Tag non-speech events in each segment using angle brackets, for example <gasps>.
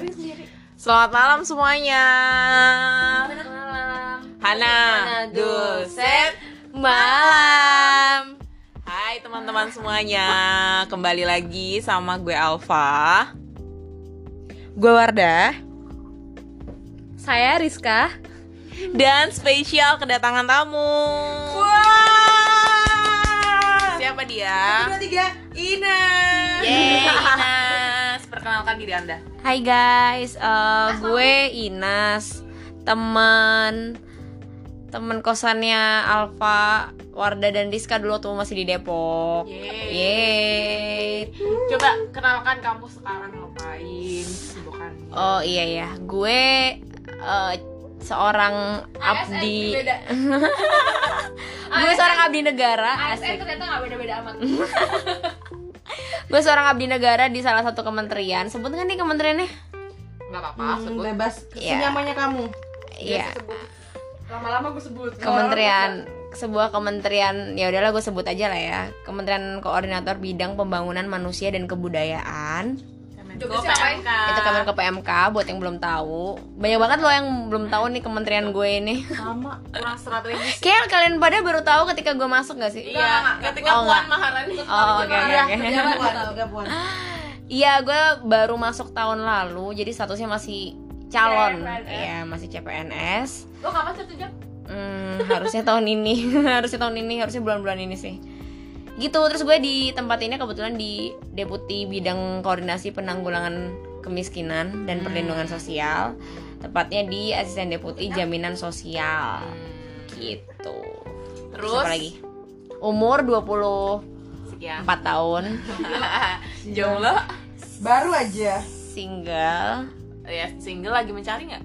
sendiri. Selamat malam semuanya. Malam. Hana, Duset, malam. Hai teman-teman semuanya, kembali lagi sama gue Alfa. Gue Wardah. Saya Rizka. Dan spesial kedatangan tamu. Wah. Siapa dia? Dua tiga. Ina. Yeay, Inas. Perkenalkan diri Anda. Hai guys, eh, gue Inas, teman teman kosannya Alfa, Warda dan Rizka dulu waktu masih di Depok. Yeay. Yeay. Coba kenalkan kamu sekarang ngapain, kesibukannya. Oh iya ya, gue eh, seorang abdi. <laughs> gue seorang abdi negara. ASN ternyata gak beda-beda amat <laughs> Gue seorang abdi negara di salah satu kementerian. Sebut kan nih kementeriannya? Nggak apa-apa, Hmm, sebut. bebas Iya. senyamannya kamu Iya. Lama-lama gue sebut Kementerian sebuah kementerian ya udahlah gue sebut aja lah ya Kementerian Koordinator Bidang Pembangunan Manusia dan Kebudayaan Kemenko Jobdesknya apa ya? PMK. itu buat yang belum tahu banyak banget loh yang belum tahu nih kementerian gue ini sama kurang strategis. kayak kalian pada baru tahu ketika gue masuk gak sih Iya, ketika Oh, Puan. Maharani oh oke oke Iya, oke. Iya, gue baru masuk tahun lalu, jadi statusnya masih calon. Iya, masih CPNS. Lo kapan satu jam? Hmm, harusnya tahun ini, <laughs> harusnya tahun ini, harusnya bulan-bulan ini sih. Gitu, terus gue di tempat ini kebetulan di Deputi Bidang Koordinasi Penanggulangan Kemiskinan dan Perlindungan Sosial. Tepatnya di Asisten Deputi Jaminan Sosial. Gitu. Terus Apa lagi? Umur 24 sekian. tahun, <laughs> Jomblo baru aja single. ya single lagi mencari nggak?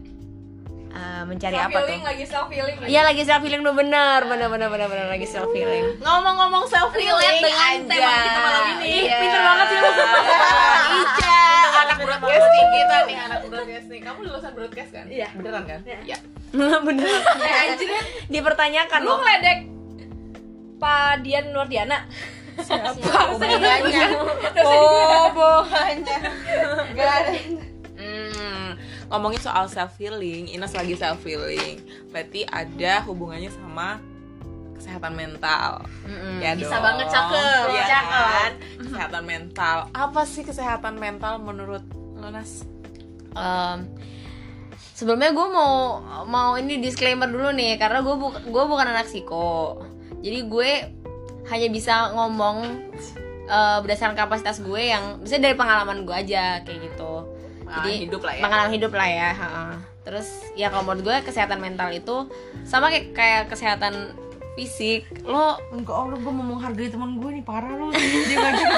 Eh, mencari Self apa tuh? lagi self healing Iya lagi self healing tuh benar, benar benar benar benar lagi self healing. Ngomong-ngomong self healing dengan aja. tema kita malam ini. Iya. Pinter banget sih lu. Ica, anak broadcasting kita nih, anak broadcasting. Kamu lulusan broadcast kan? Iya. Beneran kan? Iya. <laughs> bener. Eh anjir Dipertanyakan Lu loh. ngeledek Pak Dian Nurdiana Siapa hubungannya oh hubungannya gak ada Hmm, ngomongin soal self healing, Ines lagi self healing. Berarti ada hubungannya sama kesehatan mental. Mm-mm. Ya Bisa dong. banget, cakep. Iya Cakep. kan? Kesehatan mental. Apa sih kesehatan mental menurut lo Nas? Em, sebelumnya gue mau mau ini disclaimer dulu nih karena gue bu gue bukan anak psiko. Jadi gue hanya bisa ngomong eh, berdasarkan kapasitas gue yang bisa dari pengalaman gue aja kayak gitu. Pengalaman hidup lah ya. Pengalaman hidup lah ya. ha-ha. Terus ya kalau menurut gue kesehatan mental itu sama kayak kayak kesehatan fisik. Lo enggak Allah gue mau menghargai teman gue nih parah lu dia ngajak <laughs>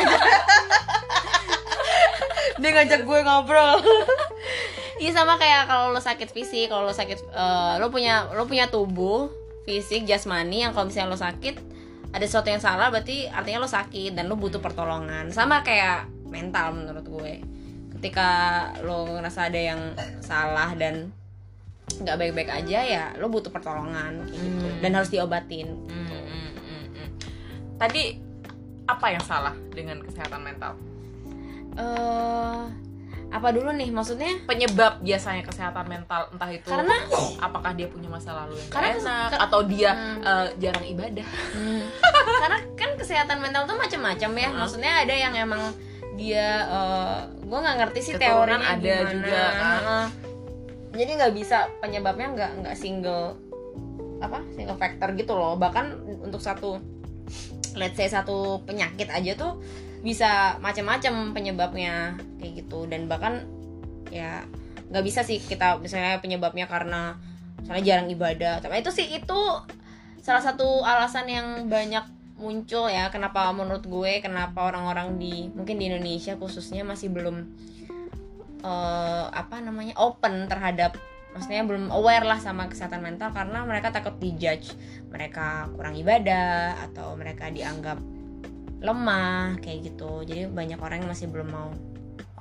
dia ngajak gue ngobrol <laughs> Iya sama kayak kalau lo sakit fisik, kalau lo sakit eh, lo punya lo punya tubuh fisik jasmani yang kalau misalnya lo sakit ada sesuatu yang salah berarti artinya lo sakit dan lo butuh pertolongan. Sama kayak mental menurut gue. Ketika lo ngerasa ada yang salah dan nggak baik-baik aja ya lo butuh pertolongan kayak gitu Hmm. dan harus diobatin. Hmm, hmm, hmm, hmm. Tadi apa yang salah dengan kesehatan mental? eh apa dulu nih maksudnya? Penyebab biasanya kesehatan mental entah itu Karena apakah dia punya masa lalu yang Karena enak ke- atau dia Hmm. eh, jarang ibadah. karena kan kesehatan mental tuh macam-macam ya maksudnya ada yang emang dia gue nggak ngerti sih Keturunan teorinya ada gimana. juga? Heeh. jadi nggak bisa penyebabnya nggak nggak single apa single factor gitu loh bahkan untuk satu let's say satu penyakit aja tuh bisa macam-macam penyebabnya kayak gitu dan bahkan ya nggak bisa sih kita misalnya penyebabnya karena misalnya jarang ibadah tapi itu sih itu salah satu alasan yang banyak muncul ya kenapa menurut gue kenapa orang-orang di mungkin di Indonesia khususnya masih belum eh, apa namanya open terhadap maksudnya belum aware lah sama kesehatan mental karena mereka takut dijudge. Mereka kurang ibadah atau mereka dianggap lemah kayak gitu. Jadi banyak orang yang masih belum mau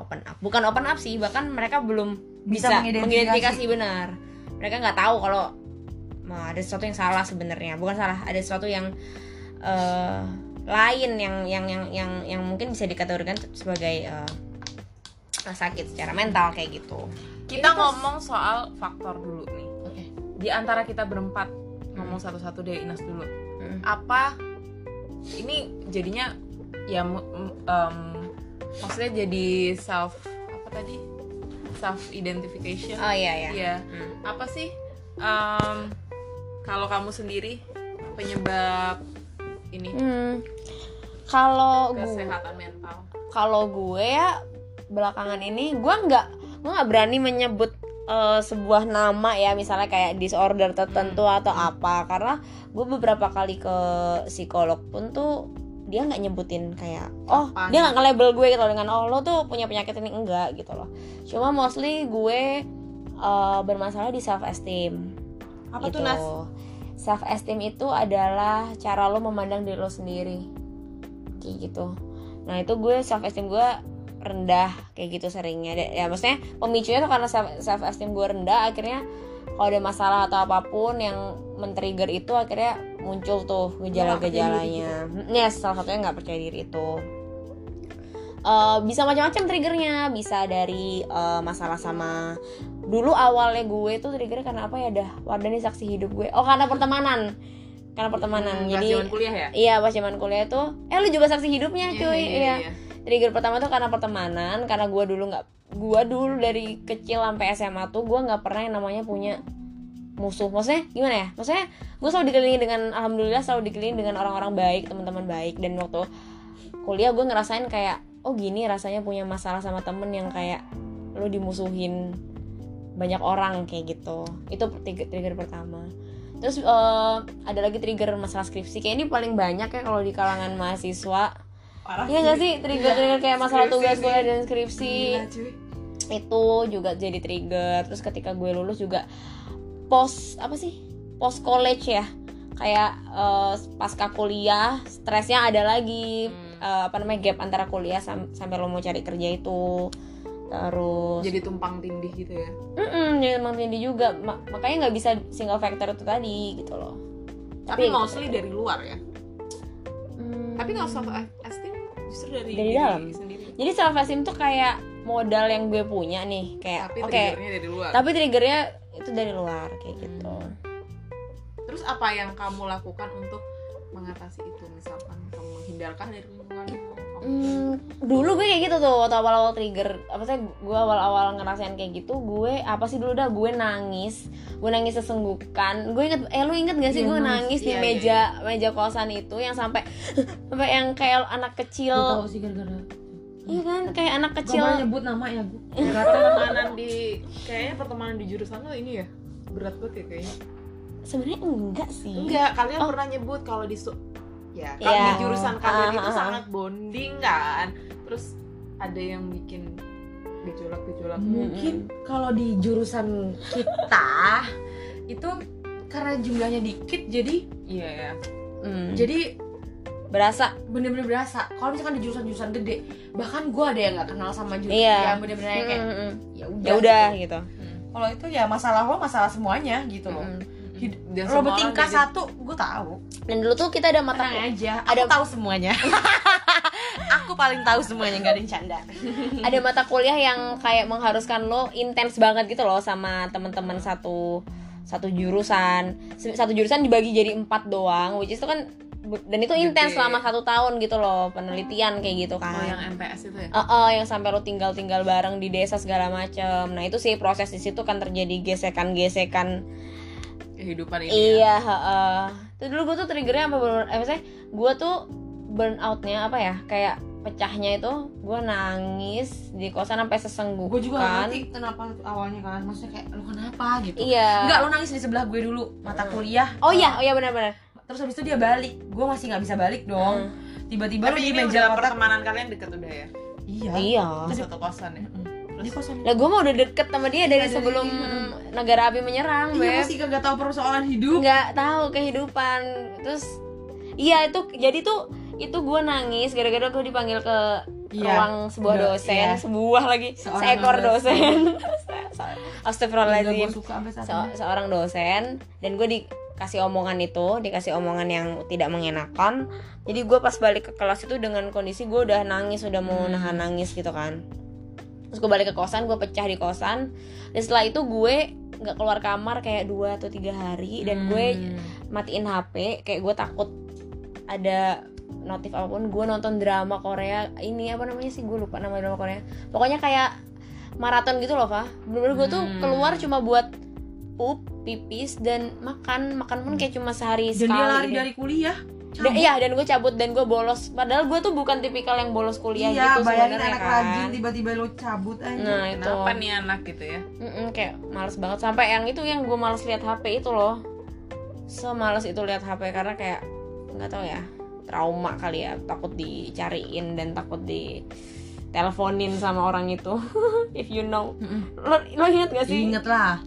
open up. Bukan open up sih bahkan mereka belum Bisa bisa, mengidentifikasi. mengidentifikasi benar. Mereka nggak tahu kalau Nah, ada sesuatu yang salah sebenarnya. Bukan salah ada sesuatu yang eh, lain yang yang yang yang yang mungkin bisa dikategorikan sebagai nah, sakit secara mental kayak gitu Kita ngomong soal faktor dulu nih. Oke. Di antara kita berempat ngomong satu-satu deh Inas dulu. Hmm. Apa ini jadinya ya mu- m- em, maksudnya jadi self apa tadi? Self identification. oh iya ya Iya. Hmm. Apa sih em, kalau kamu sendiri penyebab ini Hmm. kalau gue kesehatan mental? kalau gue ya belakangan ini gue nggak gue nggak berani menyebut eh, sebuah nama ya misalnya kayak disorder tertentu atau apa karena gue beberapa kali ke psikolog pun tuh dia nggak nyebutin kayak oh dia nggak nge-label gue gitu dengan oh lo tuh punya penyakit ini enggak gitu loh cuma mostly gue eh, bermasalah di self esteem Apa gitu. tuh Nas? Self esteem itu adalah cara lo memandang diri lo sendiri. Kayak gitu. Nah, itu gue self esteem gue rendah kayak gitu seringnya. Ya maksudnya pemicunya tuh karena self, self esteem gue rendah akhirnya kalau ada masalah atau apa pun yang men-trigger itu akhirnya muncul tuh gejala-gejalanya. Yes, salah satunya nggak percaya diri itu. Eh, bisa macam-macam triggernya, bisa dari eh, masalah sama dulu awalnya gue tuh triggernya karena apa ya dah Wardani saksi hidup gue. Oh karena pertemanan. Karena pertemanan. Hmm, jadi zaman kuliah ya? iya pas zaman kuliah tuh. Eh lu juga saksi hidupnya Iya, cuy. iya, iya, iya. trigger pertama tuh karena pertemanan. Karena gue dulu nggak gue dulu dari kecil sampai SMA tuh gue nggak pernah yang namanya punya musuh. Maksudnya gimana ya? Maksudnya gue selalu dikelilingi dengan alhamdulillah selalu dikelilingi dengan orang-orang baik teman-teman baik. Dan waktu kuliah gue ngerasain kayak oh gini rasanya punya masalah sama temen yang kayak lu dimusuhin banyak orang kayak gitu. Itu trigger, trigger pertama. Terus eh, ada lagi trigger masalah skripsi. Kayak ini paling banyak ya kalau di kalangan mahasiswa. Parah Iya gak sih. trigger-trigger kayak masalah Skripsi tugas kuliah dan skripsi. Gila, itu juga jadi trigger. Terus ketika gue lulus juga post apa sih? Post college ya. Kayak eh, pasca kuliah stresnya ada lagi. Hmm. Eh, apa namanya gap antara kuliah sam- sampai lo mau cari kerja itu terus Jadi tumpang tindih gitu ya. Mm-mm, jadi emang tinggi juga Ma- makanya nggak bisa single factor itu tadi gitu loh Tapi, Tapi- mostly dari luar ya. Hmm. Tapi kalau self esteem justru dari, Dari diri dalam. sendiri. jadi self esteem tuh kayak modal yang gue punya nih kayak Tapi oke triggernya dari luar. tapi triggernya itu dari luar kayak gitu Terus apa yang kamu lakukan untuk mengatasi itu? Misalkan kamu menghindarkan dari lingkunganmu. kamu- Hmm, dulu gue kayak gitu tuh waktu awal-awal trigger. Apa sih gue awal-awal ngerasain kayak gitu gue apa sih dulu dah gue nangis. Gue nangis sesenggukan. Gue inget eh lu inget gak sih Iya, gue nangis. di Iya, iya, meja meja kosan itu yang sampai <laughs> sampai yang kayak anak Gue kecil tahu sih gara-gara iya kan kayak anak Gak kecil. boleh nyebut nama ya gue <laughs> pertemanan di kayaknya pertemanan di jurusan lo ini ya berat banget ya kayaknya. sebenarnya enggak sih. Enggak, kalian Oh. pernah nyebut kalau di ya Iya. kalau di jurusan kalian Ah, itu ah, ah. sangat bonding kan. Terus ada yang bikin gejolak-gejolak Hmm. mungkin kalau di jurusan kita <laughs> itu karena jumlahnya dikit jadi Iya ya. Hmm, jadi berasa bener-bener berasa kalau misalkan di jurusan-jurusan gede bahkan gue ada yang nggak kenal sama jurusan Iya. yang bener-bener yang kayak Mm, mm, mm. ya udah ya udah gitu. gitu kalau itu ya masalah lo masalah semuanya gitu loh Mm. Hid- Dan semua bertingkah orang jadi- satu gue tahu. Dan dulu tuh kita ada mata tenang aja Ada- aku tahu semuanya. <laughs> Aku paling tahu semuanya nggak ada yang canda. <laughs> Ada mata kuliah yang kayak mengharuskan lo intens banget gitu loh sama teman-teman satu satu jurusan. Satu jurusan dibagi jadi empat doang which is itu kan dan itu intens selama satu tahun gitu loh penelitian kayak gitu kan. Oh yang MPS itu ya? Eh, eh, yang sampai lo tinggal-tinggal bareng di desa segala macem. Nah itu sih proses di situ kan terjadi gesekan-gesekan Kehidupan ini ya? iya heeh. itu dulu gue tuh triggernya apa eh, maksudnya gue tuh burnoutnya apa ya kayak pecahnya itu gue nangis di kosan sampai sesenggukan gue juga ngerti kenapa awalnya kan maksudnya kayak lo kenapa gitu iya Enggak, lo nangis di sebelah gue dulu mata kuliah. oh iya oh iya benar-benar Terus habis itu dia balik. Gue masih nggak bisa balik dong. Tiba-tiba lo Tapi di meja pertemanan kalian deket udah ya? Iya. iya Di satu kosan ya? Di kosan. lah gue mah udah deket sama dia dari Dari- sebelum mm. negara api menyerang Iya masih kagak tahu persoalan hidup. nggak tahu kehidupan terus iya itu jadi tuh itu gue nangis gara-gara gue dipanggil ke Iya. ruang sebuah Do- dosen iya. sebuah lagi Seorang seekor dosen. <laughs> Astagfirullahaladzim Se- seorang dosen dan gue dikasih omongan itu dikasih omongan yang tidak mengenakan jadi gue pas balik ke kelas itu dengan kondisi gue udah nangis udah mau Hmm. nahan nangis gitu kan terus gue balik ke kosan gue pecah di kosan dan setelah itu gue nggak keluar kamar kayak dua atau tiga hari dan gue Hmm. matiin HP kayak gue takut ada notif apa pun gue nonton drama Korea ini apa namanya sih gue lupa nama drama Korea pokoknya kayak maraton gitu loh Fa bener-bener gue tuh Hmm. keluar cuma buat pup pipis dan makan makan pun kayak cuma sehari Dan sekali dia lari deh. dari kuliah. Dan- iya dan gue cabut dan gue bolos. Padahal gue tuh bukan tipikal yang bolos kuliah Iya, gitu bayangin anak kan. rajin tiba-tiba lo cabut aja. nah itu. Kenapa nih anak gitu ya? Mm-mm, kayak males banget. Sampai yang itu yang gue males lihat HP itu loh. Semales itu lihat HP karena kayak nggak tahu ya trauma kali ya. Takut dicariin dan takut di teleponin sama orang itu. <laughs> If you know. Mm-mm. lo, lo inget gak sih? Ingat lah.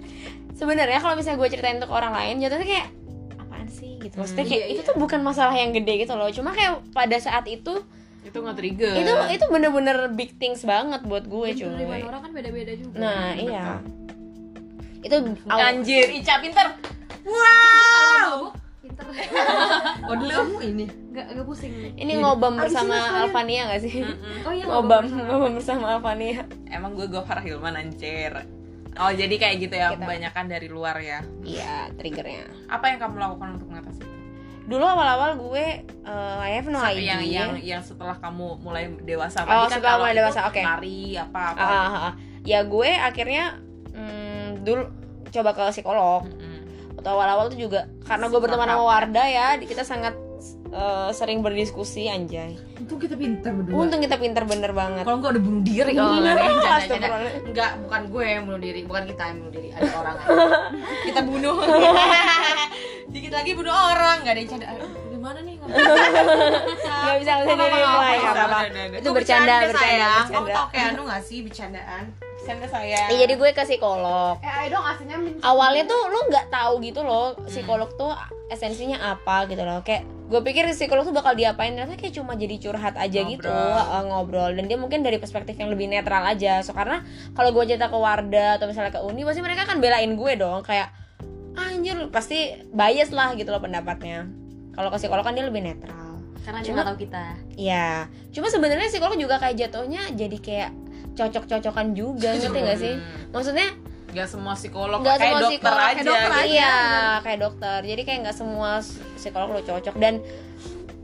sebenarnya kalau misalnya gue ceritain untuk orang lain jatuhnya kayak gitu. Maksudnya Hmm, kayak iya, itu tuh bukan masalah yang gede gitu loh. Cuma kayak pada saat itu Itu nge-trigger. itu itu bener-bener big things banget buat gue cuy. penerimaan orang kan beda-beda juga. Nah iya. Itu awal- Anjir, Ica pinter. wow. Pinter Oh, <laughs> dulu kamu ini. nggak nggak pusing. Ini ngobam Abis bersama sekalian. Alvania gak sih? Oh iya Ngobam, ngobam bersama. Alvania Emang gue Gofar Hilman anjir. Oh jadi kayak gitu ya, Kita- kebanyakan dari luar ya. Iya, triggernya Apa yang kamu lakukan untuk mengatasi itu? Dulu awal-awal gue, uh, I have no Sa- idea yang yang yang setelah kamu mulai dewasa Oh, kan setelah mulai dewasa, oke. lari apa apa Ah, ah, ah. Ya gue akhirnya hmm, dulu coba ke psikolog Mm-mm. Waktu awal-awal tuh juga Karena gue berteman sama Wardah ya Kita sangat uh, sering berdiskusi anjay Untung kita pintar berdua. Untung kita pinter bener banget Kalau enggak udah bunuh diri kalau enggak. Enggak, bukan gue yang bunuh diri, bukan kita yang bunuh diri, ada orang aja. <laughs> kita bunuh. <laughs> Dikit lagi bunuh orang, enggak ada yang canda. Gimana nih? Gak bisa <laughs> gak bisa udah, udah, udah. Itu bercanda, bercanda, sayang. Kamu bercanda tau kayak anu gak sih bercandaan? Canda saya. Iya, jadi gue ke psikolog eh ayo dong aslinya min awalnya tuh lu nggak tahu gitu loh psikolog tuh esensinya apa gitu loh kayak gue pikir psikolog tuh bakal diapain ternyata kayak cuma jadi curhat aja gitu Ngobrol. uh, ngobrol. Dan dia mungkin dari perspektif yang lebih netral aja. So karena kalau gue cerita ke Wardah atau misalnya ke Uni pasti mereka kan belain gue dong. Kayak anjir pasti bias lah gitu loh pendapatnya. Kalau ke psikolog kan dia lebih netral. Karena dia Cuma- nggak tahu kita. Iya, cuma sebenarnya psikolog juga kayak jatuhnya jadi kayak cocok-cocokan juga, ngerti gak sih? Maksudnya Gak semua psikolog nggak kayak semua dokter psikolog aja. kayak dokter gitu. aja iya kayak dokter jadi kayak nggak semua psikolog lo cocok dan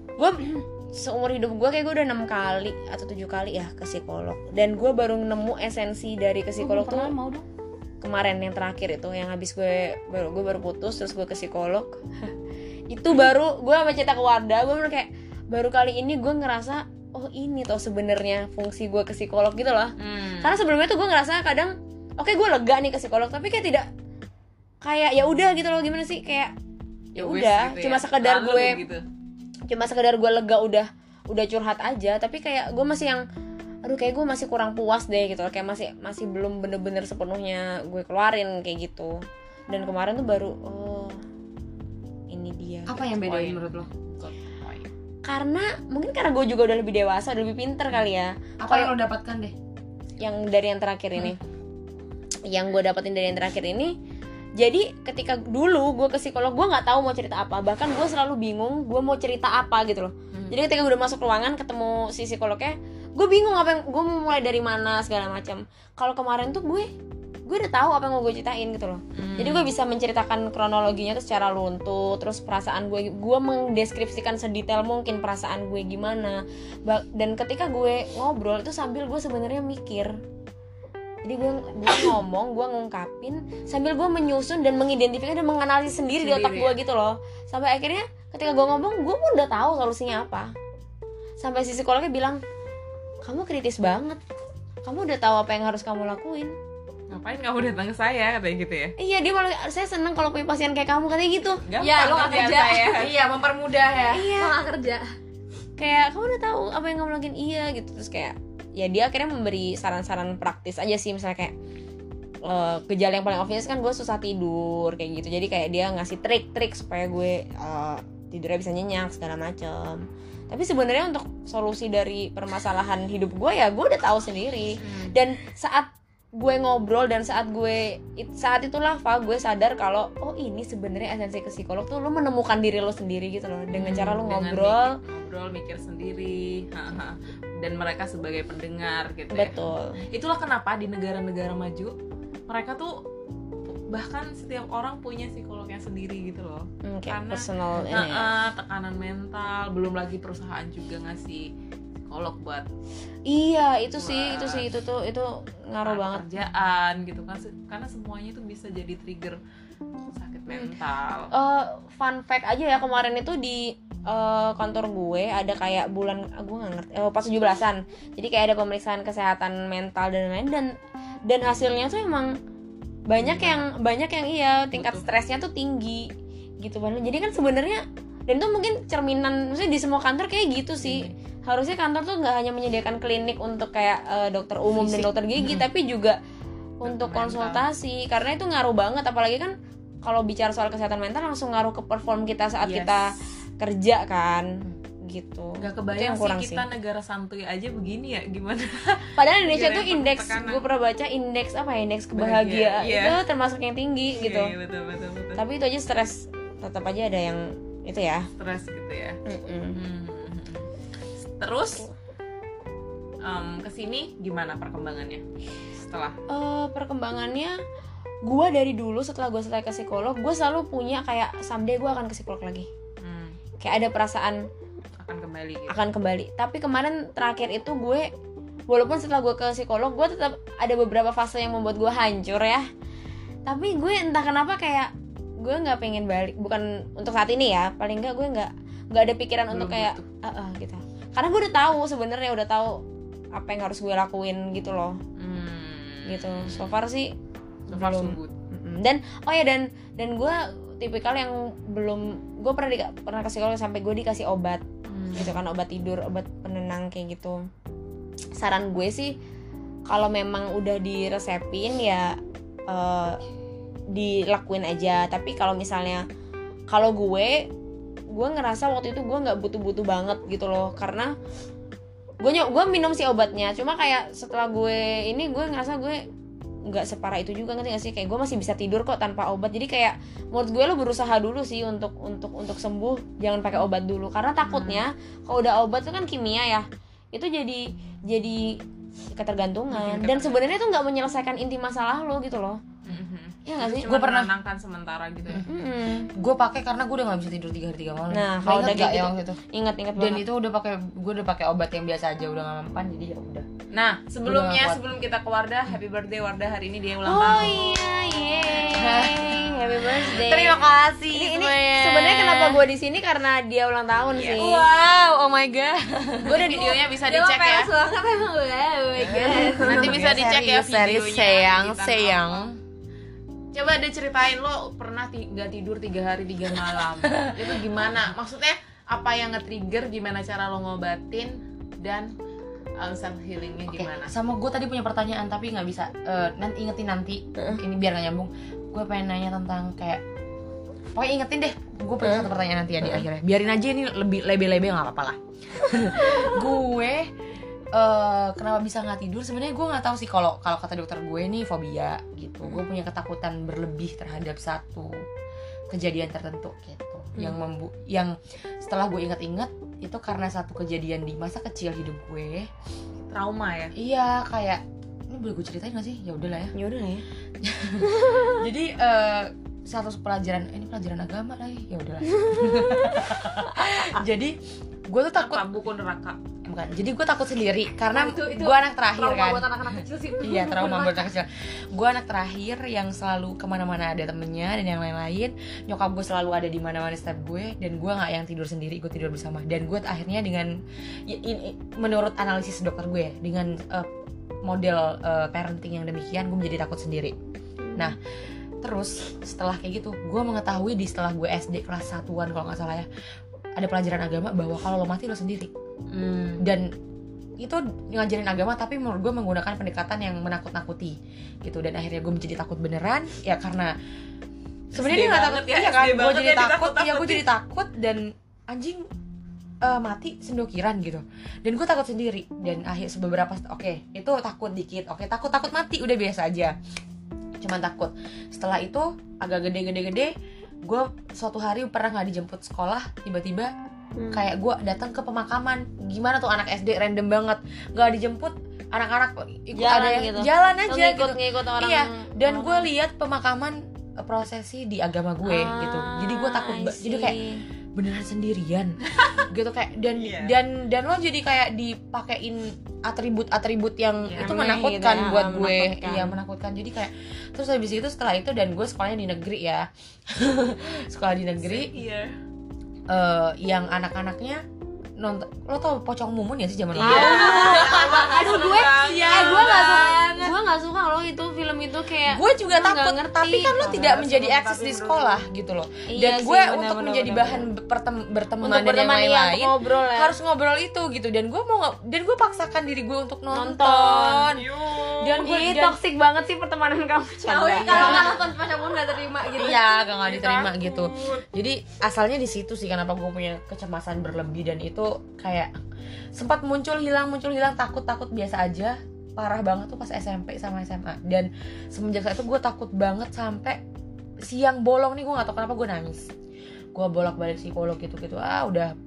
gue <clears throat> seumur hidup gue kayak gue udah enam kali atau tujuh kali ya ke psikolog dan gue baru nemu esensi dari ke psikolog tuh mau dong kemarin yang terakhir itu yang habis gue baru gue baru putus terus gue ke psikolog <laughs> itu baru gue sama cerita ke Wardah gue bener kayak baru kali ini gue ngerasa oh ini tuh sebenarnya fungsi gue ke psikolog gitu loh Hmm. karena sebelumnya tuh gue ngerasa kadang oke gue lega nih ke psikolog tapi kayak tidak kayak ya udah gitu loh gimana sih kayak ya wis udah gitu cuma ya. sekedar Lalu gue gitu. cuma sekedar gue lega udah udah curhat aja tapi kayak gue masih yang aduh kayak gue masih kurang puas deh gitu loh kayak masih masih belum bener-bener sepenuhnya gue keluarin kayak gitu dan kemarin tuh baru oh ini dia Apa yang beda menurut lo? Karena mungkin karena gue juga udah lebih dewasa udah lebih pinter kali ya Apa yang lo dapatkan deh? yang dari yang terakhir ini yang gue dapetin dari yang terakhir ini. Jadi ketika dulu gue ke psikolog gue nggak tahu mau cerita apa. Bahkan gue selalu bingung gue mau cerita apa gitu loh. Jadi ketika gue udah masuk ruangan ketemu si psikolognya gue bingung apa yang gue mau mulai dari mana segala macam. Kalau kemarin tuh gue gue udah tahu apa yang mau gue ceritain gitu loh. Hmm. jadi gue bisa menceritakan kronologinya tuh secara luntur terus perasaan gue gue mendeskripsikan sedetail mungkin perasaan gue gimana. Dan ketika gue ngobrol itu sambil gue sebenarnya mikir jadi gue gue ngomong gue ngungkapin sambil gue menyusun dan mengidentifikasi dan menganalisis sendiri, di otak Sendiri, gue gitu loh. Sampai akhirnya ketika gue ngomong gue pun udah tahu solusinya apa. Sampai si psikolognya bilang kamu kritis banget. Kamu udah tahu apa yang harus kamu lakuin. Ngapain kamu datang ke saya? Katanya gitu ya? iya dia malah saya seneng kalau punya pasien kayak kamu katanya gitu. Gampang Ya, lo nggak kerjaan kerja. saya. <laughs> Iya, mempermudah ya. iya. Lo nggak kerja. Kayak kamu udah tahu apa yang kamu lakuin? Iya gitu. Terus kayak ya dia akhirnya memberi saran-saran praktis aja sih misalnya kayak eh, gejala yang paling obvious kan gue susah tidur kayak gitu. Jadi kayak dia ngasih trik-trik supaya gue eh, tidurnya bisa nyenyak segala macem. Tapi sebenarnya untuk solusi dari permasalahan hidup gue ya gue udah tahu sendiri. Dan saat gue ngobrol dan saat gue saat itulah Fa gue sadar kalau oh ini sebenarnya esensi ke psikolog tuh lo menemukan diri lo sendiri gitu loh. Dengan cara lo Hmm, Dengan ngobrol. mikir, ngobrol mikir sendiri. Dan mereka sebagai pendengar gitu ya. Betul. Itulah kenapa di negara-negara maju mereka tuh bahkan setiap orang punya psikolognya sendiri gitu loh. Hmm, kayak Karena- personal ini. Heeh, tekanan mental belum lagi perusahaan juga ngasih psikolog buat iya itu sih Wah. itu sih itu tuh itu ngaruh banget. kerjaan gitu kan. Karena semuanya itu bisa jadi trigger sakit mental. Eh, fun fact aja ya kemarin itu di eh, kantor gue ada kayak bulan ah, gue nggak ngerti eh, pas 17-an jadi kayak ada pemeriksaan kesehatan mental dan lain-lain. Dan dan hasilnya tuh emang banyak yang banyak yang iya tingkat Butuh. stresnya tuh tinggi gitu kan. Jadi kan sebenarnya dan itu mungkin cerminan maksudnya di semua kantor kayak gitu sih harusnya kantor tuh nggak hanya menyediakan klinik untuk kayak eh, dokter umum dan Fisik. dokter gigi tapi juga untuk mental. konsultasi karena itu ngaruh banget apalagi kan kalau bicara soal kesehatan mental langsung ngaruh ke perform kita saat Yes. kita kerja kan gitu nggak kebayang yang sih kurang kita negara santuy aja begini ya gimana <laughs> padahal Indonesia tuh indeks gue pernah baca indeks apa ya indeks Bahagia, kebahagiaan iya. itu termasuk yang tinggi gitu Iya, betul betul betul tapi itu aja stres tetap aja ada yang itu ya stres gitu ya Mm-mm. Hmm. Terus em, ke sini gimana perkembangannya setelah? Eh, perkembangannya gue dari dulu setelah gue selesai ke psikolog gue selalu punya kayak someday gue akan ke psikolog lagi. Hmm, kayak ada perasaan akan kembali gitu. akan kembali. Tapi kemarin terakhir itu gue walaupun setelah gue ke psikolog gue tetap ada beberapa fase yang membuat gue hancur ya. Tapi gue entah kenapa kayak gue nggak pengen balik bukan untuk saat ini ya paling nggak gue nggak nggak ada pikiran Belum untuk kayak "Ah, ah," gitu karena gue udah tahu sebenarnya udah tahu apa yang harus gue lakuin gitu loh hmm. gitu so far sih So far so belum. good. Mm-mm. dan oh ya dan dan gue tipikal yang belum gue pernah di, pernah ke psikolog sampai gue dikasih obat Hmm. gitu kan obat tidur obat penenang kayak gitu saran gue sih kalau memang udah diresepin ya eh, dilakuin aja tapi kalau misalnya kalau gue gue ngerasa waktu itu gue nggak butuh-butuh banget gitu loh karena gue gue minum sih obatnya cuma kayak setelah gue ini gue ngerasa gue nggak separah itu juga ngerti gak sih kayak gue masih bisa tidur kok tanpa obat jadi kayak menurut gue lo berusaha dulu sih untuk untuk untuk sembuh jangan pakai obat dulu karena takutnya kalau udah obat itu kan kimia ya itu jadi jadi ketergantungan dan sebenarnya itu nggak menyelesaikan inti masalah lo gitu loh. Ya nggak sih? Gua pernah- menenangkan sementara gitu ya. Mm-mm. gue pakai karena gue udah nggak bisa tidur tiga hari tiga malam. Nah, kalau ingat udah gak kayak yang gitu. itu. Ingat-ingat dan banget. itu udah pakai gue udah pakai obat yang biasa aja udah gak mempan jadi ya udah. Nah sebelumnya Udah sebelum kita ke Wardah happy birthday Wardah hari ini dia ulang oh tahun. iya yeay <laughs> happy birthday. Terima kasih ini, ini sebenarnya kenapa gue di sini? Karena dia ulang tahun Iya. sih. Wow oh my god. Gue ada videonya bisa dicek ya. banget emang gue oh my god. Nanti bisa dicek ya videonya serius sayang. sayang. Coba deh ceritain lo pernah nggak tidur tiga hari tiga malam? <laughs> Itu gimana? Maksudnya apa yang nge-trigger gimana cara lo ngobatin? Dan um, self healingnya Oke, gimana? sama gue tadi punya pertanyaan tapi nggak bisa Eh, nanti ingetin nanti. Ini biar gak nyambung. Gue pengen nanya tentang kayak pokoknya ingetin deh. Gue punya satu pertanyaan nanti ya di akhirnya. Biarin aja ini lebih lebe-lebe nggak apa-apa lah. <laughs> Gue eh, kenapa bisa nggak tidur sebenarnya gue nggak tahu sih kalau kalau kata dokter gue nih fobia gitu gue punya ketakutan berlebih terhadap satu kejadian tertentu gitu yang membu yang setelah gue ingat-ingat itu karena satu kejadian di masa kecil hidup gue trauma ya Iya kayak ini boleh gue ceritain gak sih? Ya udahlah ya. ya udah ya <laughs> Jadi eh, satu pelajaran eh, ini pelajaran agama lah ya. Ya udahlah. <laughs> Jadi gue tuh takut apa buku neraka bukan. Jadi gue takut sendiri karena Itu- itu gue anak terakhir kan. buat anak-anak kecil sih Iya trauma <laughs> buat anak kecil. Gue anak terakhir yang selalu ke mana-mana ada temennya dan yang lain-lain. Nyokap gue selalu ada di mana-mana setiap gue dan gue nggak yang tidur sendiri, gue tidur bersama. Dan gue akhirnya dengan ya, ini, menurut analisis dokter gue ya, dengan eh, model eh, parenting yang demikian, gue menjadi takut sendiri. Nah terus setelah kayak gitu, gue mengetahui di setelah gue SD kelas satuan kalau nggak salah ya, ada pelajaran agama bahwa kalau lo mati lo sendiri hmm. dan itu ngajarin agama tapi menurut gue menggunakan pendekatan yang menakut-nakuti gitu. Dan akhirnya gue menjadi takut beneran ya karena sebenarnya dia nggak takut ya, iya kan? SD gue banget jadi ya takut iya gue ditakut-takutin. jadi takut dan anjing eh, mati sendokiran gitu. Dan gue takut sendiri. Dan akhir beberapa oke itu takut dikit. Oke takut takut mati udah biasa aja. Cuman takut. Setelah itu agak gede gede gede gue suatu hari pernah nggak dijemput sekolah tiba-tiba Hmm. kayak gue datang ke pemakaman. Gimana tuh anak SD random banget. Nggak dijemput anak-anak ikut Jalan ada yang gitu. jalan aja ngikut gitu. ngikut orang Iya, dan gue lihat pemakaman eh, prosesi di agama gue Ah, gitu. Jadi gue takut jadi kayak beneran sendirian <laughs> gitu kayak dan Iya. dan dan lo jadi kayak dipakein atribut atribut yang Iya, itu menakutkan gitu ya, buat gue. menakutkan. iya menakutkan. Jadi kayak terus habis itu setelah itu dan gue sekolahnya di negeri ya. <laughs> Sekolah di negeri Eh, yang anak-anaknya nonton lo tau pocong mumun ya sih zaman Iya. dulu Aduh gue, eh gue nggak suka, gue nggak suka loh itu film itu kayak. gue juga takut ngerti. tapi kan lo Oh, tidak menjadi eksis tapi di sekolah gitu loh Iya dan sih, gue benar, untuk benar, menjadi bahan bertem berteman dan yang iya lain-lain ngobrol ya. harus ngobrol itu gitu dan gue mau dan gue paksakan diri gue untuk nonton, Nonton. dan gue Ih, dan toxic banget sih pertemanan kamu. Iya, Canda. kalau nggak nonton pas kamu nggak terima gitu. iya gak nggak diterima gitu jadi asalnya di situ sih kenapa gue punya kecemasan berlebih dan itu kayak sempat muncul hilang muncul hilang takut takut biasa aja. Parah banget tuh pas SMP sama SMA dan semenjak saat itu gue takut banget sampai siang bolong nih gue nggak tahu kenapa gue nangis. Gue bolak balik psikolog gitu gitu ah udah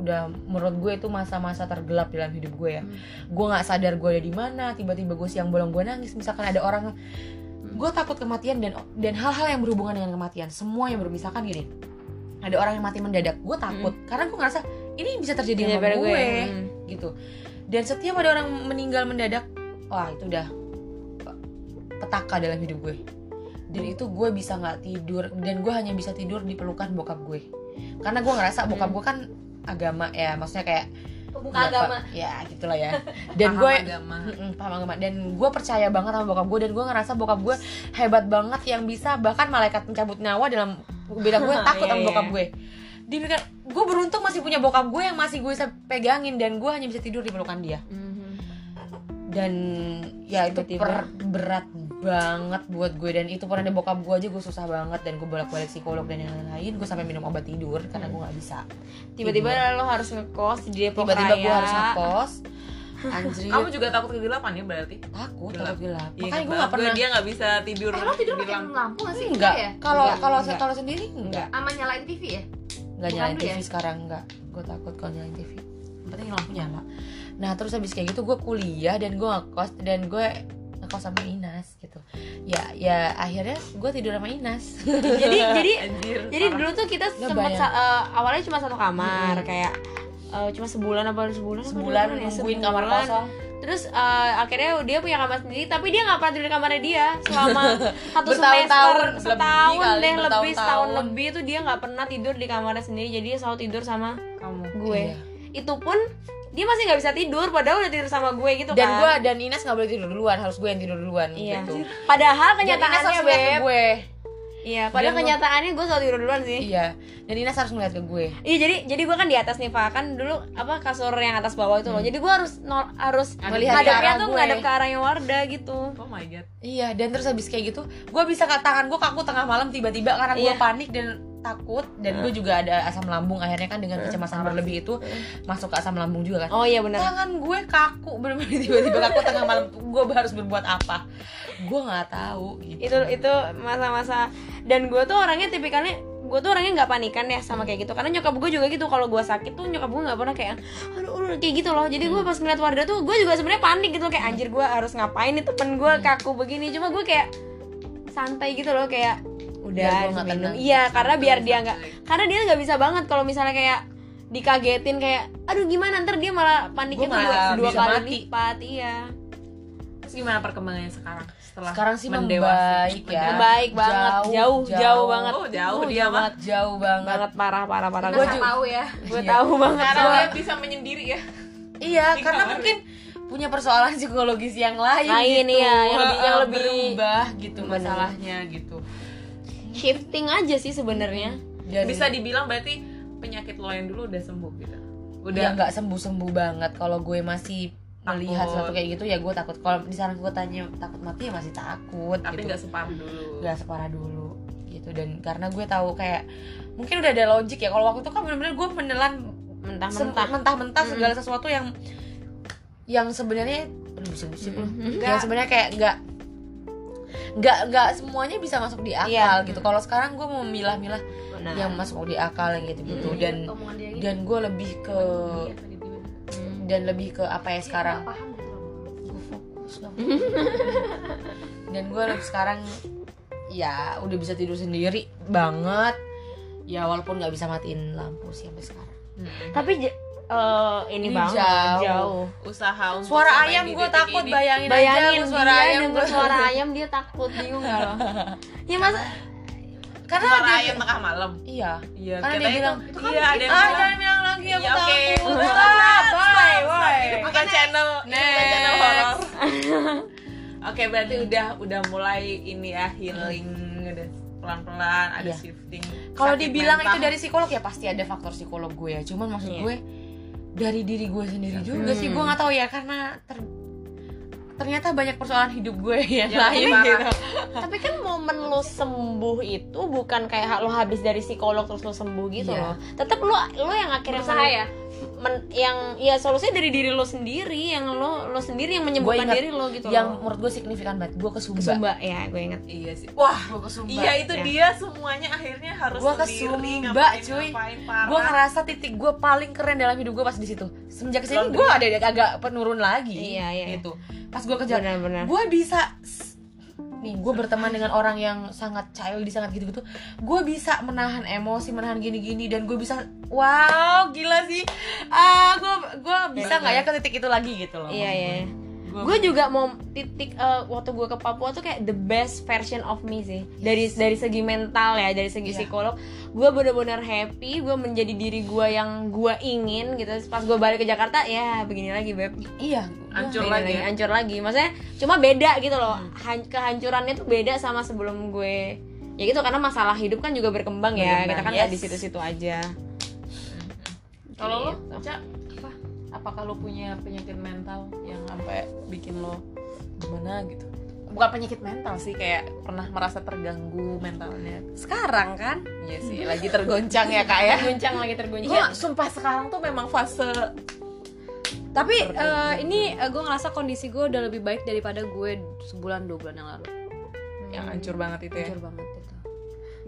udah menurut gue itu masa-masa tergelap dalam hidup gue ya. Gue nggak sadar gue ada di mana tiba-tiba gue siang bolong gue nangis. Misalkan ada orang gue takut kematian dan dan hal-hal yang berhubungan dengan kematian. Semua yang bermisalkan gini ada orang yang mati mendadak gue takut. Karena gue ngerasa ini bisa terjadi sama pada gue, Hmm. gitu dan setiap ada orang meninggal mendadak wah itu udah petaka dalam hidup gue dan itu gue bisa nggak tidur dan gue hanya bisa tidur di pelukan bokap gue karena gue ngerasa bokap gue kan agama ya maksudnya kayak ya, agama. Ya gitulah ya <laughs> dan gue agama. Mm-mm, paham agama dan gue percaya banget sama bokap gue dan gue ngerasa bokap gue hebat banget yang bisa bahkan malaikat mencabut nyawa dalam beda gue <laughs> takut sama Iya, bokap iya. gue bilang gue beruntung masih punya bokap gue yang masih gue bisa pegangin dan gue hanya bisa tidur di pelukan dia dan ya itu Tiba-tiba. per- berat banget buat gue dan itu pernah ada bokap gue aja gue susah banget dan gue bolak balik psikolog dan yang lain gue sampai minum obat tidur karena gue nggak bisa Tiba-tiba lo harus ngekos di Depok tiba-tiba gue harus ngekos anjir Kamu juga takut kegelapan ya berarti? takut Gelap. takut gelap Iya, makanya gue nggak pernah Dia nggak bisa tidur. Eh, lo tidur di pakai lampu. nggak sih? enggak ya? kalau kalau kalau sendiri enggak Sama nyalain TV ya? Nggak nyalain TV ya? sekarang enggak gue takut kalau nyalain TV yang penting lampu nyala nah terus habis kayak gitu gue kuliah dan gue ngekos dan gue ngekos sama Inas gitu ya ya akhirnya gue tidur sama Inas <laughs> Jadi jadi Anjir. jadi parah. dulu tuh kita Nggak sempat eh, awalnya cuma satu kamar Mm-mm. kayak eh, cuma sebulan apa sebulan apa sebulan ya? nungguin kamar Sebulan. kosong Terus eh, akhirnya dia punya kamar sendiri tapi dia nggak pernah tidur di kamarnya dia selama <laughs> satu semester lebih setahun kali, deh lebih setahun lebih tuh dia nggak pernah tidur di kamarnya sendiri jadi dia selalu tidur sama kamu. gue Iya. itu pun dia masih nggak bisa tidur padahal udah tidur sama gue gitu dan kan gue dan Inas nggak boleh tidur duluan harus gue yang tidur duluan Iya. gitu padahal kenyataannya harus beb gue iya padahal Dan gua- kenyataannya gue selalu tidur duluan sih iya dan Inas harus ngeliat ke gue Iya jadi jadi gue kan di atas nih Pak kan dulu apa kasur yang atas bawah itu loh. Jadi gue harus nor- harus Melihat ke ngadepnya arah tuh gue. ngadep ke arahnya Wardah gitu. Oh my god. Iya, dan terus habis kayak gitu, gue bisa ke tangan gue kaku tengah malam tiba-tiba karena gue Iya. panik dan takut dan gue juga ada asam lambung akhirnya kan dengan kecemasan berlebih itu masuk ke asam lambung juga kan. Oh iya benar. Tangan gue kaku bener-bener tiba-tiba kaku tengah malam. Gue harus berbuat apa? Gue nggak tahu gitu. Itu itu masa-masa dan gue tuh orangnya tipikalnya gue tuh orangnya nggak panikan ya sama kayak gitu karena nyokap gue juga gitu kalau gue sakit tuh nyokap gue nggak pernah kayak aduh aduh, kayak gitu loh jadi gue pas ngeliat Wardah tuh gue juga sebenarnya panik gitu kayak anjir gue harus ngapain nih temen gue kaku begini cuma gue kayak santai gitu loh kayak udah minum tenang. iya karena biar dia nggak karena dia nggak bisa banget kalau misalnya kayak dikagetin kayak aduh gimana ntar dia malah paniknya malah dua, dua kali mati. lipat iya Terus gimana perkembangannya sekarang? Setelah Sekarang sih membaik ya. Baik banget jauh jauh, banget Oh, jauh Oh, dia mah. banget, jauh banget. banget parah parah parah Gue tahu ya. gue Iya. tahu banget Sekarang soalnya. dia bisa menyendiri ya. Iya, Di karena kamar. mungkin punya persoalan psikologis yang lain, Lain, gitu. iya, yang lebih- yang Heeh, lebih- berubah gitu Bener. masalahnya gitu. Shifting aja sih sebenarnya. Bisa dibilang berarti penyakit lo yang dulu udah sembuh gitu. udah Udah nggak sembuh sembuh banget. Kalau gue masih melihat sesuatu kayak gitu ya gue takut. Kalau misalnya gue tanya takut mati ya masih takut tapi gitu. nggak separah dulu. nggak separah dulu gitu. Dan karena gue tahu kayak mungkin udah ada logik ya. Kalau waktu itu kan bener-bener gue menelan mentah-mentah. mentah-mentah segala sesuatu yang yang sebenarnya aduh, bisik-bisik lu. yang sebenarnya kayak nggak nggak nggak semuanya bisa masuk di akal Iya. gitu. Kalau sekarang gue mau milah-milah Benar. yang masuk di akal yang gitu gitu dan dan gue lebih ke dan lebih ke apa ya sekarang? gitu. gue fokus dong. <laughs> Dan gue lebih sekarang ya udah bisa tidur sendiri banget. Ya walaupun nggak bisa matiin lampu sih sampai sekarang. Tapi eh, ini, banget jauh. jauh. Usaha untuk suara ayam gue takut ini. bayangin, aja bayangin gua suara dia ayam gua. suara <laughs> ayam dia takut bingung gak lo? Ya masa karena suara dia- ayam tengah malam. Iya. Iya Karena kita dia bilang, itu, "Itu kan iya ada yang ah bilang. jangan bilang lagi aku Iya, oke. takut. Udah, ah bye ini bye bukan channel ini bukan channel horor <laughs> oke berarti udah udah mulai ini ya healing udah pelan-pelan ada Iya. shifting. Kalau dibilang mental. itu dari psikolog ya pasti ada faktor psikolog gue ya. Cuman maksud Iya. gue dari diri gue sendiri juga sih Hmm. gue nggak tahu ya karena ter- ternyata banyak persoalan hidup gue yang Yang lain gitu <laughs> tapi kan momen lo sembuh itu bukan kayak lo habis dari psikolog terus lo sembuh gitu Iya. loh tetap lo lo yang akhirnya Berusaha ya? Men- yang ya solusinya dari diri lo sendiri yang lo lo sendiri yang menyembuhkan ingat diri lo gitu yang loh. menurut gue signifikan banget gue ke Sumba, Sumba ya gue inget iya sih. Wah gue ke Sumba iya itu ya. dia semuanya akhirnya harus Gua ke sendiri Sumba, ngapain cuy. gue ngerasa titik gue paling keren dalam hidup gue pas di situ. Semenjak ke sini gue ada agak penurun lagi Iya, iya. gitu. Pas gue benar-benar. gue bisa nih gue berteman dengan orang yang sangat childish sangat gitu gitu gue bisa menahan emosi menahan gini-gini dan gue bisa wow gila sih. Ah gue gue bisa nggak ya ke titik itu lagi gitu loh iya iya gue juga mau titik eh, waktu gue ke Papua tuh kayak the best version of me sih. Dari dari segi mental ya dari segi Iya. psikolog. Gue bener-bener happy gue menjadi diri gue yang gue ingin gitu. Pas gue balik ke Jakarta ya begini lagi beb. Iya. Hancur Begini lagi ya? hancur lagi. Maksudnya cuma beda gitu loh. Han- kehancurannya tuh beda sama sebelum gue ya gitu. Karena masalah hidup kan juga berkembang ya. Berkembang, kita kan yes. di situ-situ aja. Kalau lo, Gitu. Cak, apa? Apakah lo punya penyakit mental yang sampai bikin lo gimana gitu? Bukan penyakit mental sih, kayak pernah merasa terganggu mentalnya. sekarang kan Iya sih, lagi tergoncang ya kak ya. terguncang lagi Gue terguncang sumpah sekarang tuh memang fase Tapi eh, ini gue ngerasa kondisi gue udah lebih baik daripada gue sebulan dua bulan yang lalu. yang hancur banget itu ya. Hancur banget itu.